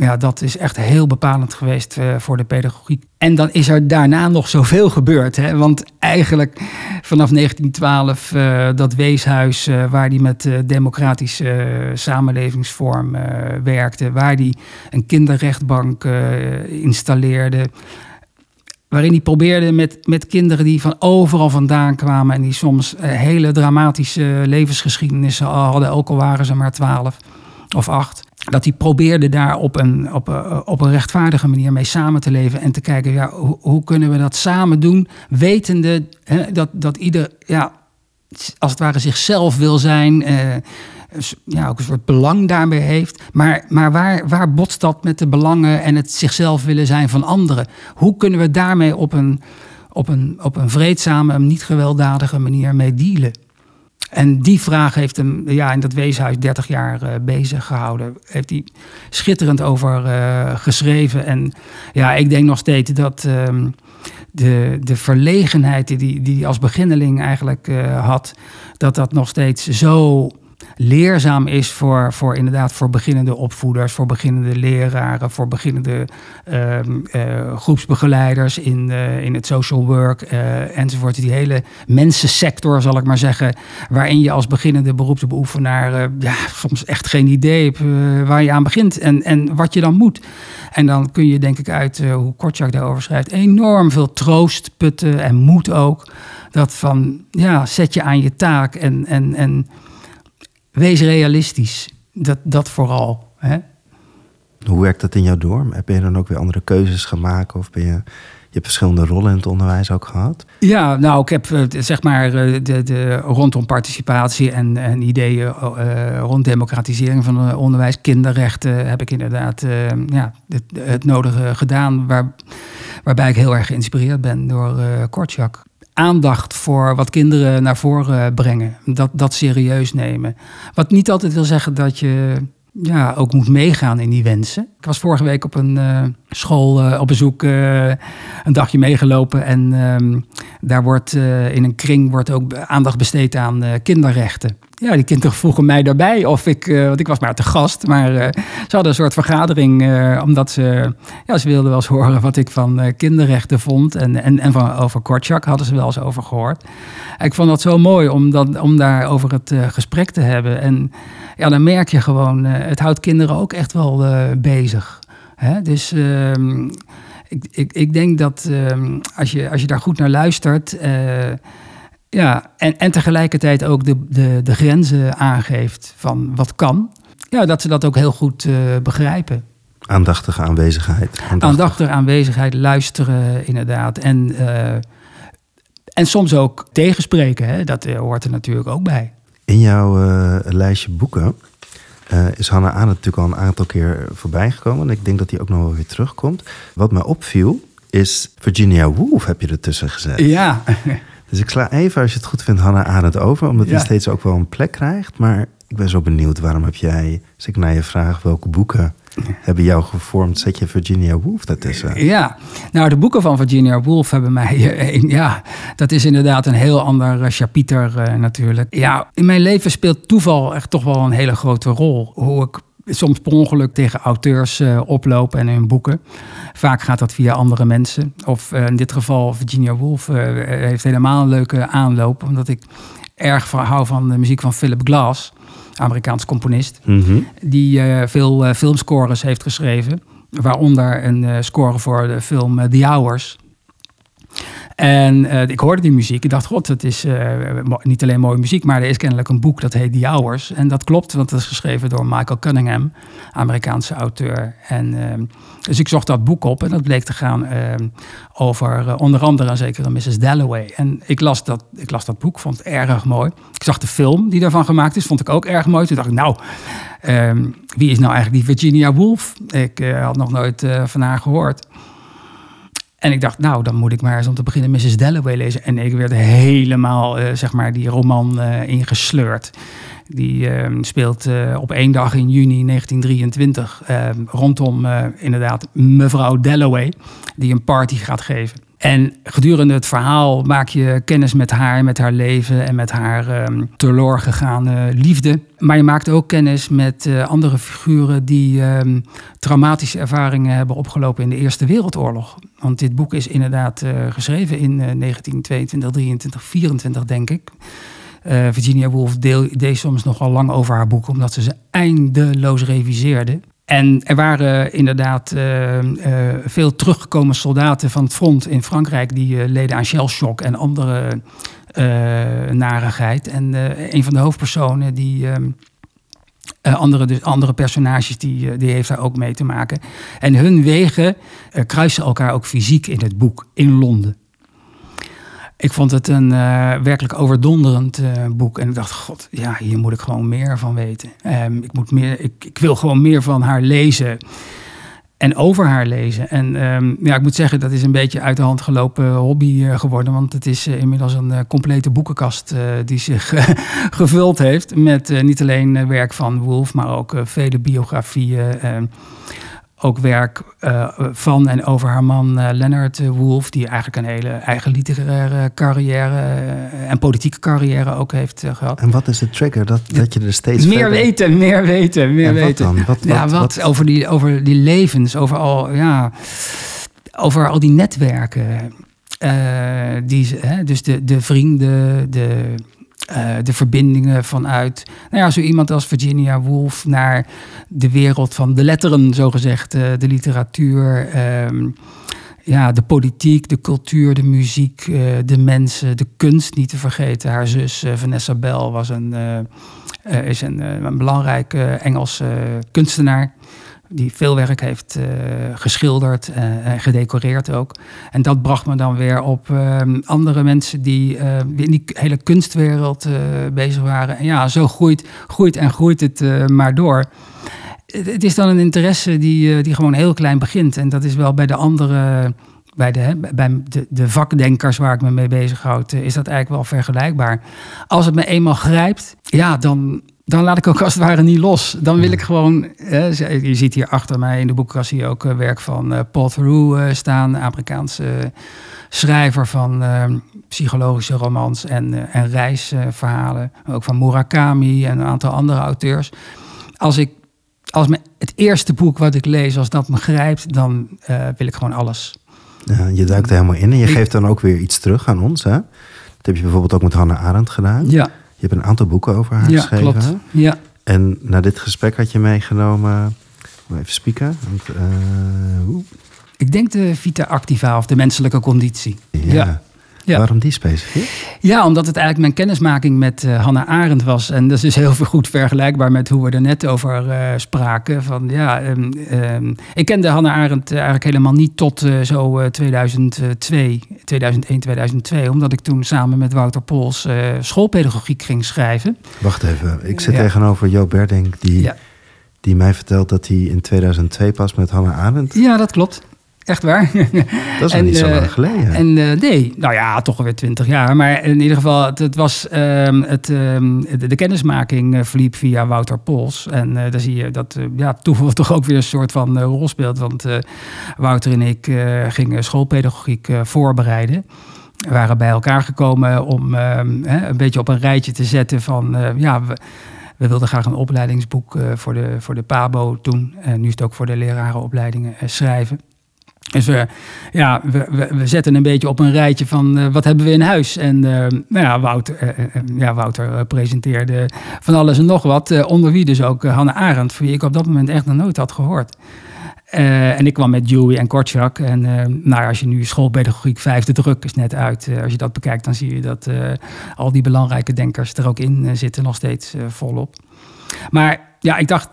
Ja, dat is echt heel bepalend geweest uh, voor de pedagogiek. En dan is er daarna nog zoveel gebeurd. Hè? Want eigenlijk vanaf 1912 uh, dat weeshuis uh, waar hij met de democratische samenlevingsvorm werkte, waar hij een kinderrechtbank installeerde. Waarin hij probeerde met, met kinderen die van overal vandaan kwamen en die soms hele dramatische levensgeschiedenissen hadden, ook al waren ze maar twaalf of acht dat hij probeerde daar op een, op, een, op een rechtvaardige manier mee samen te leven. En te kijken, ja, hoe, kunnen we dat samen doen? Wetende hè, dat, dat ieder, ja, als het ware zichzelf wil zijn. Eh, ja, ook een soort belang daarbij heeft. Maar, maar waar, waar botst dat met de belangen en het zichzelf willen zijn van anderen? Hoe kunnen we daarmee op een, op een, op een vreedzame, niet gewelddadige manier mee dealen? En die vraag heeft hem ja, in dat weeshuis 30 jaar uh, bezig gehouden. Heeft hij schitterend over uh, geschreven. En ja, ik denk nog steeds dat uh, de, de verlegenheid die, die hij als beginneling eigenlijk uh, had, dat dat nog steeds zo leerzaam is voor, voor inderdaad voor beginnende opvoeders, voor beginnende leraren, voor beginnende uh, uh, groepsbegeleiders in, uh, in het social work eh, enzovoort. Die hele mensensector, zal ik maar zeggen, waarin je als beginnende beroepsbeoefenaar ja, soms echt geen idee hebt waar je aan begint en, en wat je dan moet. En dan kun je denk ik uit hoe Kortjak daarover schrijft, enorm veel troost putten en moed ook. Dat van, ja, zet je aan je taak en, en, en wees realistisch. Dat, dat vooral. Hè? Hoe werkt dat in jou door? Heb je dan ook weer andere keuzes gemaakt? Of ben je, je hebt verschillende rollen in het onderwijs ook gehad? Ja, nou, ik heb eh, zeg maar de, de, rondom participatie en, en ideeën uh, rond democratisering van het onderwijs, kinderrechten, heb ik inderdaad uh, ja, het, het, nodige gedaan. Waar, waarbij ik heel erg geïnspireerd ben door uh, Kortjak aandacht voor wat kinderen naar voren brengen. Dat, dat serieus nemen. Wat niet altijd wil zeggen dat je ja, ook moet meegaan in die wensen. Ik was vorige week op een uh, school uh, op bezoek, uh, een dagje meegelopen. En ehm, daar wordt in een kring wordt ook aandacht besteed aan kinderrechten. Ja, die kinderen vroegen mij daarbij of ik, want ik was maar te gast. Maar ze hadden een soort vergadering, omdat ze, ja, ze wilden wel eens horen wat ik van kinderrechten vond. En, en, en van, over Kortjak hadden ze wel eens over gehoord. Ik vond dat zo mooi om, dat, om daar over het gesprek te hebben. En ja, dan merk je gewoon, het houdt kinderen ook echt wel bezig. Hè? Dus uh, ik, ik, ik denk dat uh, als, je, als je daar goed naar luistert. Uh, ja, en, en tegelijkertijd ook de, de, de grenzen aangeeft van wat kan. Ja, dat ze dat ook heel goed uh, begrijpen. Aandachtige aanwezigheid. Aandachtige, Aandachtige aanwezigheid, luisteren inderdaad. En, en soms ook tegenspreken, hè? dat hoort er natuurlijk ook bij. In jouw lijstje boeken uh, is Hannah Arendt natuurlijk al een aantal keer voorbij gekomen. En ik denk dat hij ook nog wel weer terugkomt. Wat mij opviel is Virginia Woolf, heb je ertussen gezet. Ja. <laughs> Dus ik sla even, als je het goed vindt, Hannah Arendt over. Omdat Ja. steeds ook wel een plek krijgt. Maar ik ben zo benieuwd, waarom heb jij... Als ik naar je vraag welke boeken hebben jou gevormd... zet je Virginia Woolf daartussen? Ja, nou de boeken van Virginia Woolf hebben mij, eh, ja, dat is inderdaad een heel ander eh, chapiter eh, natuurlijk. Ja, in mijn leven speelt toeval echt toch wel een hele grote rol. Hoe ik soms per ongeluk tegen auteurs eh, oploop en hun boeken. Vaak gaat dat via andere mensen. Of eh, in dit geval Virginia Woolf eh, heeft helemaal een leuke aanloop, omdat ik erg hou van de muziek van Philip Glass, Amerikaans componist Mhm. die eh, veel eh, filmscores heeft geschreven. Waaronder een eh, score voor de film The Hours. En eh, ik hoorde die muziek. Ik dacht, god, het is eh, niet alleen mooie muziek, maar er is kennelijk een boek dat heet The Hours. En dat klopt, want dat is geschreven door Michael Cunningham, Amerikaanse auteur. En, eh, dus ik zocht dat boek op en dat bleek te gaan eh, over eh, onder andere een zekere Mrs. Dalloway. En ik las, dat, ik las dat boek, vond het erg mooi. Ik zag de film die daarvan gemaakt is, vond ik ook erg mooi. Toen dacht ik, nou, ehm, wie is nou eigenlijk die Virginia Woolf? Ik had nog nooit van haar gehoord. En ik dacht, nou, dan moet ik maar eens om te beginnen Mrs. Dalloway lezen. En ik werd helemaal, eh, zeg maar, die roman eh, ingesleurd. Die eh, speelt eh, op één dag in juni 1923 eh, rondom inderdaad mevrouw Dalloway, die een party gaat geven. En gedurende het verhaal maak je kennis met haar, met haar leven en met haar ehm gegaane liefde. Maar je maakt ook kennis met andere figuren die ehm, traumatische ervaringen hebben opgelopen in de Eerste Wereldoorlog. Want dit boek is inderdaad eh, geschreven in eh, 1922, 23, 24 denk ik. Eh, Virginia Woolf deed soms nogal lang over haar boek, omdat ze ze eindeloos reviseerde. En er waren inderdaad eh, veel teruggekomen soldaten van het front in Frankrijk die leden aan shellshock en andere narigheid. En een van de hoofdpersonen die. ehm, eh, andere, dus andere personages die, eh, die heeft daar ook mee te maken. En hun wegen eh, kruisen elkaar ook fysiek in het boek in Londen. Ik vond het een werkelijk overdonderend boek. En ik dacht, god, ja, hier moet ik gewoon meer van weten. Ehm, ik, moet meer, ik, ik wil gewoon meer van haar lezen. En over haar lezen. En ehm, ja, ik moet zeggen, dat is een beetje uit de hand gelopen hobby eh, geworden. Want het is eh, inmiddels een eh, complete boekenkast eh, die zich eh, <laughs> gevuld heeft. Met eh, niet alleen eh, werk van Woolf, maar ook eh, vele biografieën. Ook werk eh, van en over haar man eh, Leonard Woolf, die eigenlijk een hele eigen literaire carrière eh, en politieke carrière ook heeft eh, gehad. En wat is de trigger dat, dat je er steeds Meer verder- weten, meer weten, meer En wat weten. dan? Wat- ja, wat- Over, die, over die levens, over al, ja, over al die netwerken. die, ze- hè, dus de, de vrienden, de, eh, de verbindingen vanuit, nou ja, zo iemand als Virginia Woolf naar de wereld van de letteren, zogezegd, eh, de literatuur. ehm, ja, de politiek, de cultuur, de muziek, eh, de mensen, de kunst niet te vergeten. Haar zus Vanessa Bell was een, is een, een belangrijke Engelse kunstenaar. Die veel werk heeft eh, geschilderd eh, en gedecoreerd ook. En dat bracht me dan weer op eh, andere mensen die eh, in die hele kunstwereld bezig waren. En ja, zo groeit, groeit en groeit het maar door. Het, is dan een interesse die, die gewoon heel klein begint. En dat is wel bij de andere, bij de, bij de, de vakdenkers waar ik me mee bezighoud, is dat eigenlijk wel vergelijkbaar. Als het me eenmaal grijpt, ja, dan, dan laat ik ook als het ware niet los. Dan wil ik gewoon, je ziet hier achter mij in de boekkast je ook eh, werk van eh, Paul Theroux eh, staan, Amerikaanse schrijver van eh, psychologische romans en, en reisverhalen. ook van Murakami en een aantal andere auteurs. Als ik als me het eerste boek wat ik lees, als dat me grijpt, dan wil ik gewoon alles. Ja, je duikt er helemaal in en je geeft dan ook weer iets terug aan ons. Hè? Dat heb je bijvoorbeeld ook met Hannah Arendt gedaan. Ja, Je hebt een aantal boeken over haar ja geschreven. klopt. Ja. En na dit gesprek had je meegenomen... Even spieken. Want, oeh, Ik denk de Vita Activa of de menselijke conditie. ja. Ja. Ja. Waarom die specifiek? Ja, omdat het eigenlijk mijn kennismaking met eh, Hannah Arendt was. En dat is dus heel <laughs> goed vergelijkbaar met hoe we er net over eh, spraken. Van, ja, ehm, ehm, ik kende Hannah Arendt eh, eigenlijk helemaal niet tot zo eh, 2002, 2001, 2002. Omdat ik toen samen met Wouter Pols schoolpedagogiek ging schrijven. Wacht even. Ik zit Ja. tegenover Jo Berdink... Die, Ja. die mij vertelt dat hij in 2002 pas met Hannah Arendt... Ja, dat klopt. Echt waar? <laughs> Dat is en, niet zo lang geleden. En nee, nou ja, toch alweer twintig jaar. Maar in ieder geval, het, het was ehm, het, ehm, de, kennismaking verliep via Wouter Pols. En daar zie je dat ja, <laughs> toeval toch ook weer een soort van rol speelt. Want Wouter en ik gingen schoolpedagogiek voorbereiden. We waren bij elkaar gekomen om ehm, een beetje op een rijtje te zetten van ja, we, we wilden graag een opleidingsboek uh, voor, de, voor de PABO toen. En nu is het ook voor de lerarenopleidingen uh, schrijven. Dus we, ja, we, we, zetten een beetje op een rijtje van uh, wat hebben we in huis. En nou ja, Wouter, ja, Wouter presenteerde van alles en nog wat. onder wie dus ook Hanne Arendt, van wie ik op dat moment echt nog nooit had gehoord. En ik kwam met Dewey en Kortschak. En nou, als je nu schoolpedagogiek vijfde druk is net uit. Als je dat bekijkt, dan zie je dat al die belangrijke denkers er ook in zitten, nog steeds volop. Maar ja, ik dacht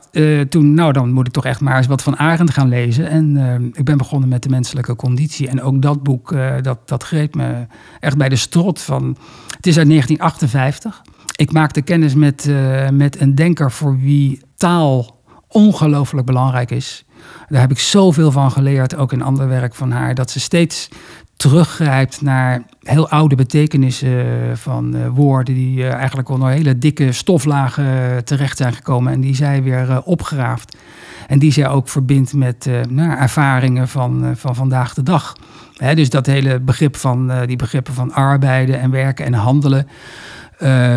toen, nou dan moet ik toch echt maar eens wat van Arend gaan lezen. En ik ben begonnen met de menselijke conditie. En ook dat boek, dat, dat greep me echt bij de strot van... Het is uit 1958. Ik maakte kennis met, met een denker voor wie taal ongelooflijk belangrijk is. Daar heb ik zoveel van geleerd, ook in ander werk van haar, dat ze steeds teruggrijpt naar heel oude betekenissen van uh, woorden die uh, eigenlijk onder hele dikke stoflagen terecht zijn gekomen en die zij weer opgraaft. En die zij ook verbindt met nou, ervaringen van, van vandaag de dag. Dus dat hele begrip van die begrippen van arbeiden en werken en handelen,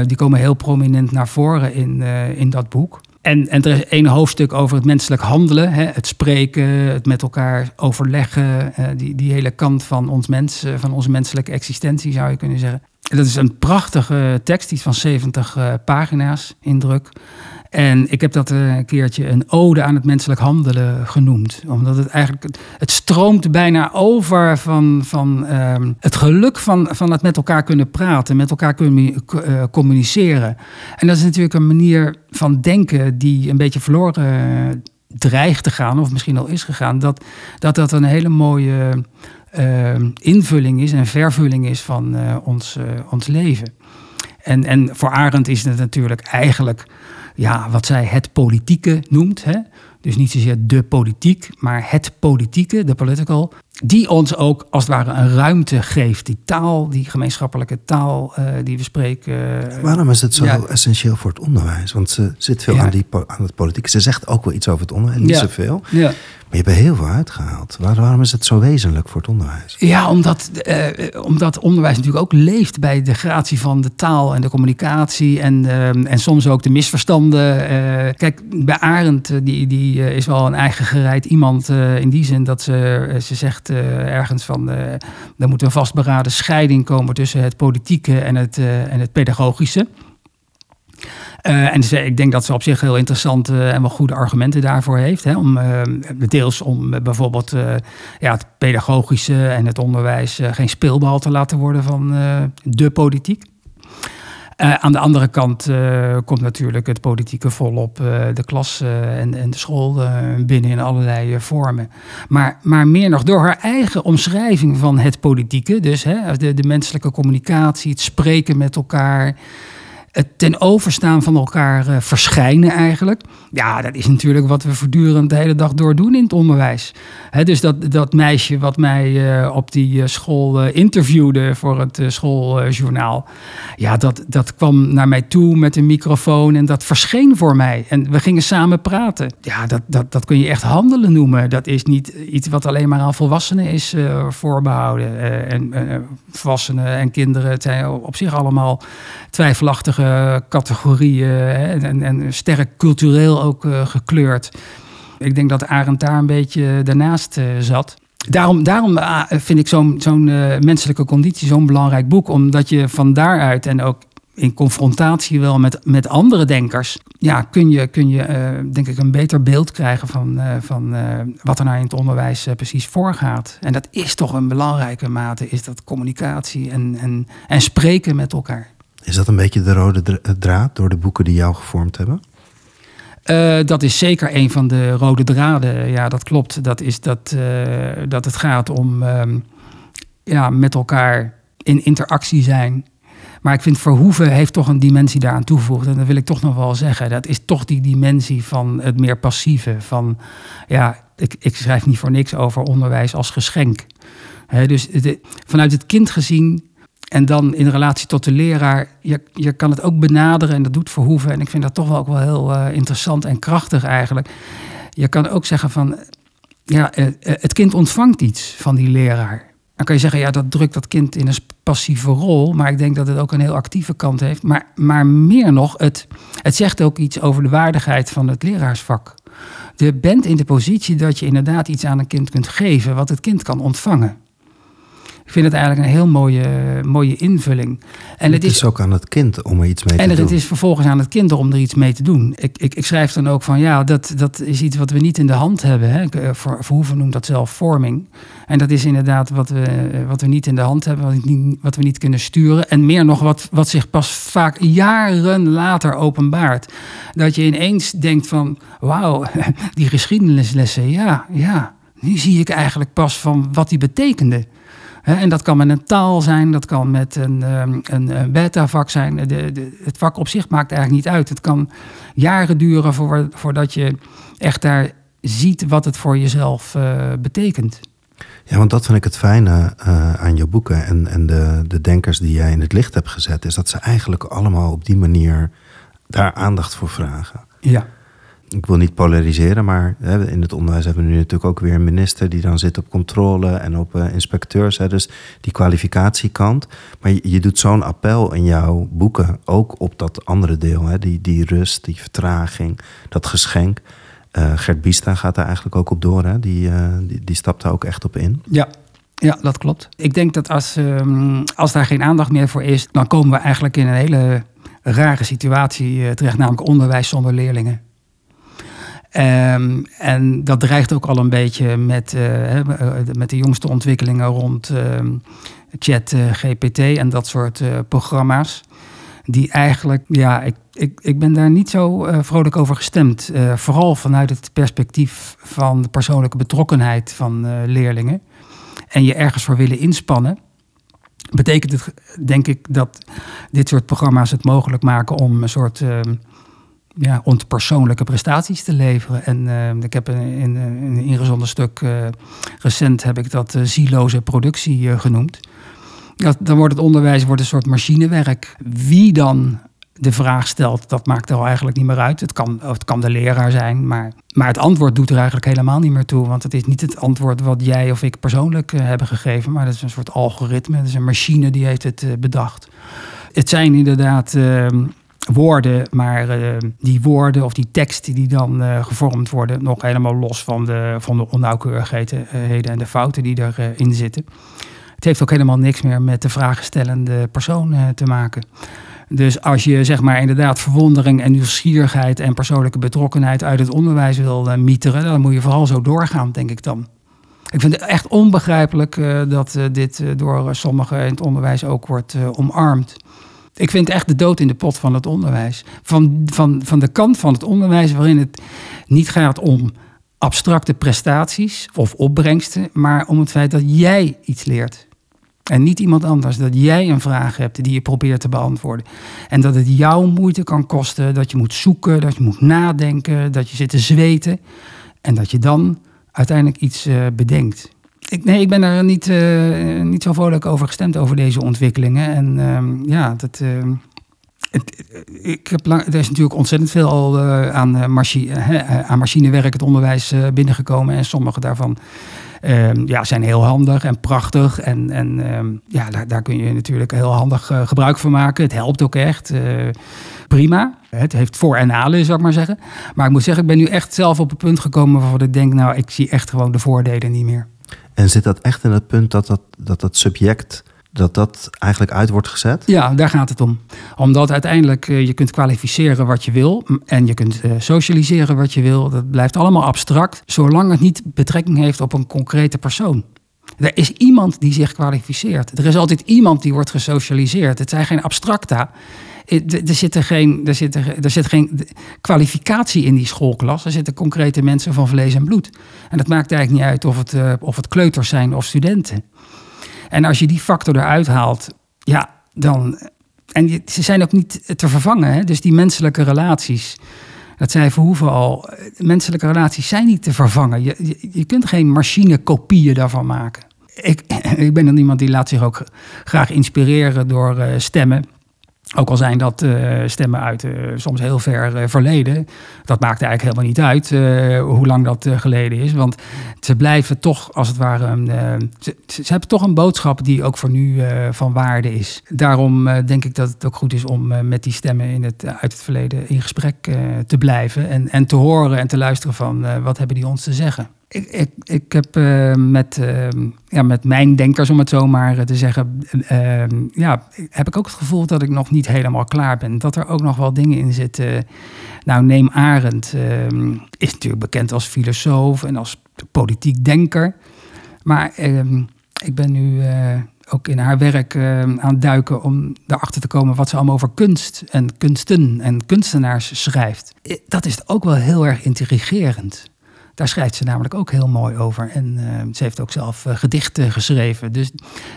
die komen heel prominent naar voren in, in dat boek. En, en er is één hoofdstuk over het menselijk handelen, hè, het spreken, het met elkaar overleggen, uh, die, die hele kant van, ons mens, uh, van onze menselijke existentie zou je kunnen zeggen. Dat is een prachtige tekst, iets van 70 uh, eh, pagina's in druk. En ik heb dat eh, een keertje een ode aan het menselijk handelen genoemd. Omdat het eigenlijk, het stroomt bijna over van, van um, het geluk van, van het met elkaar kunnen praten, met elkaar kunnen uh, communiceren. En dat is natuurlijk een manier van denken die een beetje verloren dreigt te gaan, of misschien al is gegaan. Dat dat, dat een hele mooie uh, invulling is en vervulling is van ons, ons leven. En, en voor Arend is het natuurlijk eigenlijk ja, wat zij het politieke noemt. Hè? Dus niet zozeer de politiek, maar het politieke, de political. Die ons ook als het ware een ruimte geeft. Die taal, die gemeenschappelijke taal uh, die we spreken. Uh, Waarom is het zo ja. essentieel voor het onderwijs? Want ze zit veel ja. aan, die, aan het politieke. Ze zegt ook wel iets over het onderwijs, niet ja. zoveel. Ja. Maar je hebt er heel veel uitgehaald. Waarom is het zo wezenlijk voor het onderwijs? Ja, omdat, uh, omdat onderwijs natuurlijk ook leeft bij de gratie van de taal en de communicatie. En, uh, en soms ook de misverstanden. Kijk, bij Arend, die, die is wel een eigen gereid iemand in die zin dat ze, ze zegt ergens van... er moet een vastberaden scheiding komen tussen het politieke en het, en het pedagogische. En ze, ik denk dat ze op zich heel interessante en wel goede argumenten daarvoor heeft. Hè, om, deels om bijvoorbeeld ja, het pedagogische en het onderwijs geen speelbal te laten worden van de politiek. Aan de andere kant komt natuurlijk het politieke volop de klas en, en, de school binnen in allerlei vormen. Maar, maar meer nog door haar eigen omschrijving van het politieke, dus hè, de, de menselijke communicatie, het spreken met elkaar het ten overstaan van elkaar uh, verschijnen eigenlijk. Ja, dat is natuurlijk wat we voortdurend de hele dag door doen in het onderwijs. Dus dat, dat meisje wat mij uh, op die uh, school interviewde voor het schooljournaal. ja, dat, dat kwam naar mij toe met een microfoon en dat verscheen voor mij. En we gingen samen praten. Ja, dat, dat, dat kun je echt handelen noemen. Dat is niet iets wat alleen maar aan volwassenen is voorbehouden. en volwassenen en kinderen, zijn op zich allemaal twijfelachtige categorieën en, en, sterk cultureel ook uh, gekleurd. Ik denk dat Arend daar een beetje daarnaast uh, zat. Daarom, daarom uh, vind ik zo'n menselijke conditie zo'n belangrijk boek. Omdat je van daaruit en ook in confrontatie wel met, met andere denkers, ja, kun je, kun je denk ik een beter beeld krijgen van, van wat er nou in het onderwijs precies voorgaat. En dat is toch een belangrijke mate, is dat communicatie en, en, en spreken met elkaar. Is dat een beetje de rode draad door de boeken die jou gevormd hebben? Uh, dat is zeker een van de rode draden. Ja, dat klopt. Dat is dat, uh, dat het gaat om um, ja, met elkaar in interactie zijn. Maar ik vind Verhoeven heeft toch een dimensie daaraan toegevoegd. En dat wil ik toch nog wel zeggen. Dat is toch die dimensie van het meer passieve. Van ja, ik, ik schrijf niet voor niks over onderwijs als geschenk. dus vanuit het kind gezien en dan in relatie tot de leraar, je, je kan het ook benaderen en dat doet Verhoeven. En ik vind dat toch wel ook wel heel uh, interessant en krachtig eigenlijk. Je kan ook zeggen van, ja, uh, het kind ontvangt iets van die leraar. Dan kan je zeggen, ja, dat drukt dat kind in een passieve rol. Maar ik denk dat het ook een heel actieve kant heeft. Maar, maar meer nog, het, het zegt ook iets over de waardigheid van het leraarsvak. Je bent in de positie dat je inderdaad iets aan een kind kunt geven wat het kind kan ontvangen. Ik vind het eigenlijk een heel mooie, mooie invulling. En het, is, ook aan het kind om er iets mee te doen. En het is vervolgens aan het kind om er iets mee te doen. Ik, ik, ik, schrijf dan ook van ja, dat, dat is iets wat we niet in de hand hebben. Hè. Verhoeven noemt dat zelf vorming. En dat is inderdaad wat we, wat we niet in de hand hebben, wat, niet, wat we niet kunnen sturen. En meer nog wat, wat zich pas vaak jaren later openbaart. Dat je ineens denkt van wauw, <laughs> die geschiedenislessen, ja, ja. Nu zie ik eigenlijk pas van wat die betekende en dat kan met een taal zijn, dat kan met een, ehm, een, een beta-vak zijn. De, de, het vak op zich maakt eigenlijk niet uit. Het kan jaren duren voor, voordat je echt daar ziet wat het voor jezelf uh, betekent. Ja, want dat vind ik het fijne uh, aan je boeken en, en de, de denkers die jij in het licht hebt gezet, is dat ze eigenlijk allemaal op die manier daar aandacht voor vragen. Ja ik wil niet polariseren, maar hè, in het onderwijs hebben we nu natuurlijk ook weer een minister die dan zit op controle en op uh, inspecteurs. Hè, dus die kwalificatiekant. Maar je, doet zo'n appel in jouw boeken ook op dat andere deel. Hè, die, die rust, die vertraging, dat geschenk. Uh, Gert Biesta gaat daar eigenlijk ook op door. Hè? Die, uh, die, die stapt daar ook echt op in. Ja, ja, dat klopt. Ik denk dat als, um, als daar geen aandacht meer voor is, dan komen we eigenlijk in een hele rare situatie terecht, namelijk onderwijs zonder leerlingen. Um, en dat dreigt ook al een beetje met, uh, met de jongste ontwikkelingen rond uh, chat, uh, GPT en dat soort programma's. Die eigenlijk, ja, ik, ik, ik ben daar niet zo vrolijk over gestemd. vooral vanuit het perspectief van de persoonlijke betrokkenheid van leerlingen. En je ergens voor willen inspannen betekent het, denk ik, dat dit soort programma's het mogelijk maken om een soort ehm, ja, persoonlijke prestaties te leveren. En uh, ik heb in, in, een ingezonden stuk uh, recent heb ik dat uh, zieloze productie genoemd. Dat, dan wordt het onderwijs wordt een soort machinewerk. Wie dan de vraag stelt, dat maakt er al eigenlijk niet meer uit. Het kan, het kan de leraar zijn, maar, maar het antwoord doet er eigenlijk helemaal niet meer toe. Want het is niet het antwoord wat jij of ik persoonlijk hebben gegeven, maar dat is een soort algoritme. Het is een machine die heeft het bedacht. Het zijn inderdaad ehm, woorden, maar uh, die woorden of die teksten die dan uh, gevormd worden, nog helemaal los van de, van de onnauwkeurigheden en de fouten die erin zitten. Het heeft ook helemaal niks meer met de vragenstellende persoon te maken. Dus als je zeg maar inderdaad verwondering en nieuwsgierigheid en persoonlijke betrokkenheid uit het onderwijs wil mieteren, dan moet je vooral zo doorgaan, denk ik dan. Ik vind het echt onbegrijpelijk dat dit door sommigen in het onderwijs ook wordt omarmd. Ik vind echt de dood in de pot van het onderwijs. Van, van, van de kant van het onderwijs waarin het niet gaat om abstracte prestaties of opbrengsten, maar om het feit dat jij iets leert. En niet iemand anders. Dat jij een vraag hebt die je probeert te beantwoorden. En dat het jouw moeite kan kosten. Dat je moet zoeken, dat je moet nadenken, dat je zit te zweten. En dat je dan uiteindelijk iets uh, bedenkt. Ik, nee, ik ben er niet, uh, niet zo vrolijk over gestemd over deze ontwikkelingen. En uh, ja, dat. Uh, het, ik heb er is natuurlijk ontzettend veel al aan, machi, aan machinewerk, het onderwijs binnengekomen. En sommige daarvan ehm, ja, zijn heel handig en prachtig. En, en ehm, ja, daar, daar, kun je natuurlijk heel handig gebruik van maken. Het helpt ook echt. prima. Het heeft voor- en nadelen, zou ik maar zeggen. Maar ik moet zeggen, ik ben nu echt zelf op het punt gekomen waarvan ik denk, nou, ik zie echt gewoon de voordelen niet meer. En zit dat echt in het punt dat dat, dat, dat subject dat dat eigenlijk uit wordt gezet? Ja, daar gaat het om. Omdat uiteindelijk uh, je kunt kwalificeren wat je wil en je kunt uh, socialiseren wat je wil. Dat blijft allemaal abstract, zolang het niet betrekking heeft op een concrete persoon. Er is iemand die zich kwalificeert. Er is altijd iemand die wordt gesocialiseerd. Het zijn geen abstracta. Er zit, er, geen, er, zit er, er zit geen kwalificatie in die schoolklas. Er zitten concrete mensen van vlees en bloed. En dat maakt eigenlijk niet uit of het, uh, of het kleuters zijn of studenten. En als je die factor eruit haalt, ja, dan en ze zijn ook niet te vervangen. Dus die menselijke relaties. Dat zei Verhoeven al. eh, Menselijke relaties zijn niet te vervangen. Je, je, je kunt geen machinekopieën daarvan maken. Ik, <laughs> ik ben dan iemand die laat zich ook graag inspireren door eh, stemmen. Ook al zijn dat eh, stemmen uit eh, soms heel ver eh, verleden. Dat maakt eigenlijk helemaal niet uit hoe lang dat geleden is. Want ze blijven toch, als het ware, ze, ze hebben toch een boodschap die ook voor nu van waarde is. Daarom denk ik dat het ook goed is om met die stemmen in het, uit het verleden in gesprek te blijven. En, en te horen en te luisteren van wat hebben die ons te zeggen. Ik, ik, ik heb eh, met, eh, ja, met mijn denkers, om het zo maar eh, te zeggen, ja, heb ik ook het gevoel dat ik nog niet helemaal klaar ben. Dat er ook nog wel dingen in zitten. Nou, neem Arendt, eh, is natuurlijk bekend als filosoof en als politiek denker. Maar eh, ik ben nu ook in haar werk aan het duiken om erachter te komen wat ze allemaal over kunst en kunsten en kunstenaars schrijft. Dat is ook wel heel erg intrigerend. Daar schrijft ze namelijk ook heel mooi over. En eh, ze heeft ook zelf eh, gedichten geschreven. Dus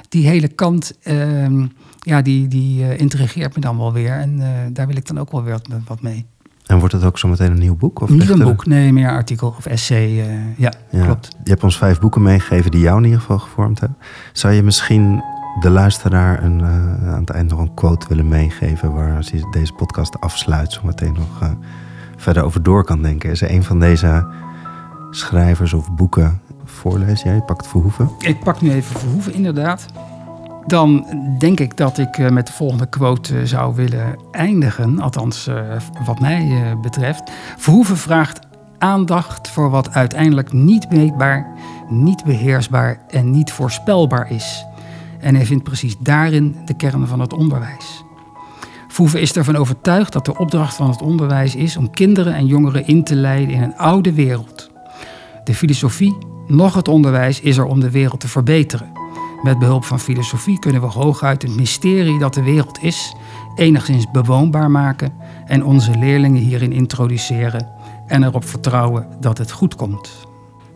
die hele kant, eh, ja, die, die eh, intrigeert me dan wel weer. En daar wil ik dan ook wel weer wat, mee. En wordt het ook zometeen een nieuw boek? Of Niet een boek, nee, meer artikel of essay. ja, Ja, klopt. Je hebt ons vijf boeken meegegeven die jou in ieder geval gevormd hebben. Zou je misschien de luisteraar een, aan het eind nog een quote willen meegeven... waar als je deze podcast afsluit zo meteen nog verder over door kan denken? Is er een van deze schrijvers of boeken voorlezen? Jij pakt Verhoeven. Ik pak nu even Verhoeven, inderdaad. Dan denk ik dat ik eh, met de volgende quote eh, zou willen eindigen. Althans, eh, wat mij betreft. Verhoeven vraagt aandacht voor wat uiteindelijk niet meetbaar, niet beheersbaar en niet voorspelbaar is. En hij vindt precies daarin de kern van het onderwijs. Verhoeven is ervan overtuigd dat de opdracht van het onderwijs is om kinderen en jongeren in te leiden in een oude wereld. De filosofie, nog het onderwijs, is er om de wereld te verbeteren. Met behulp van filosofie kunnen we hooguit het mysterie dat de wereld is, enigszins bewoonbaar maken en onze leerlingen hierin introduceren en erop vertrouwen dat het goed komt.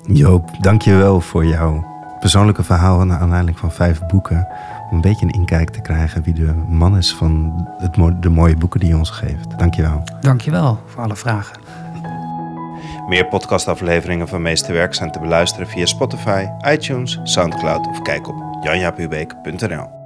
Joop, dank je wel voor jouw persoonlijke verhaal... naar aanleiding van vijf boeken... om een beetje een inkijk te krijgen wie de man is van het, de mooie boeken die je ons geeft. Dank je wel. Dankjewel voor alle vragen. Meer podcastafleveringen van Meesterwerk zijn te beluisteren via Spotify, iTunes, Soundcloud of kijk op janjapubeek.nl.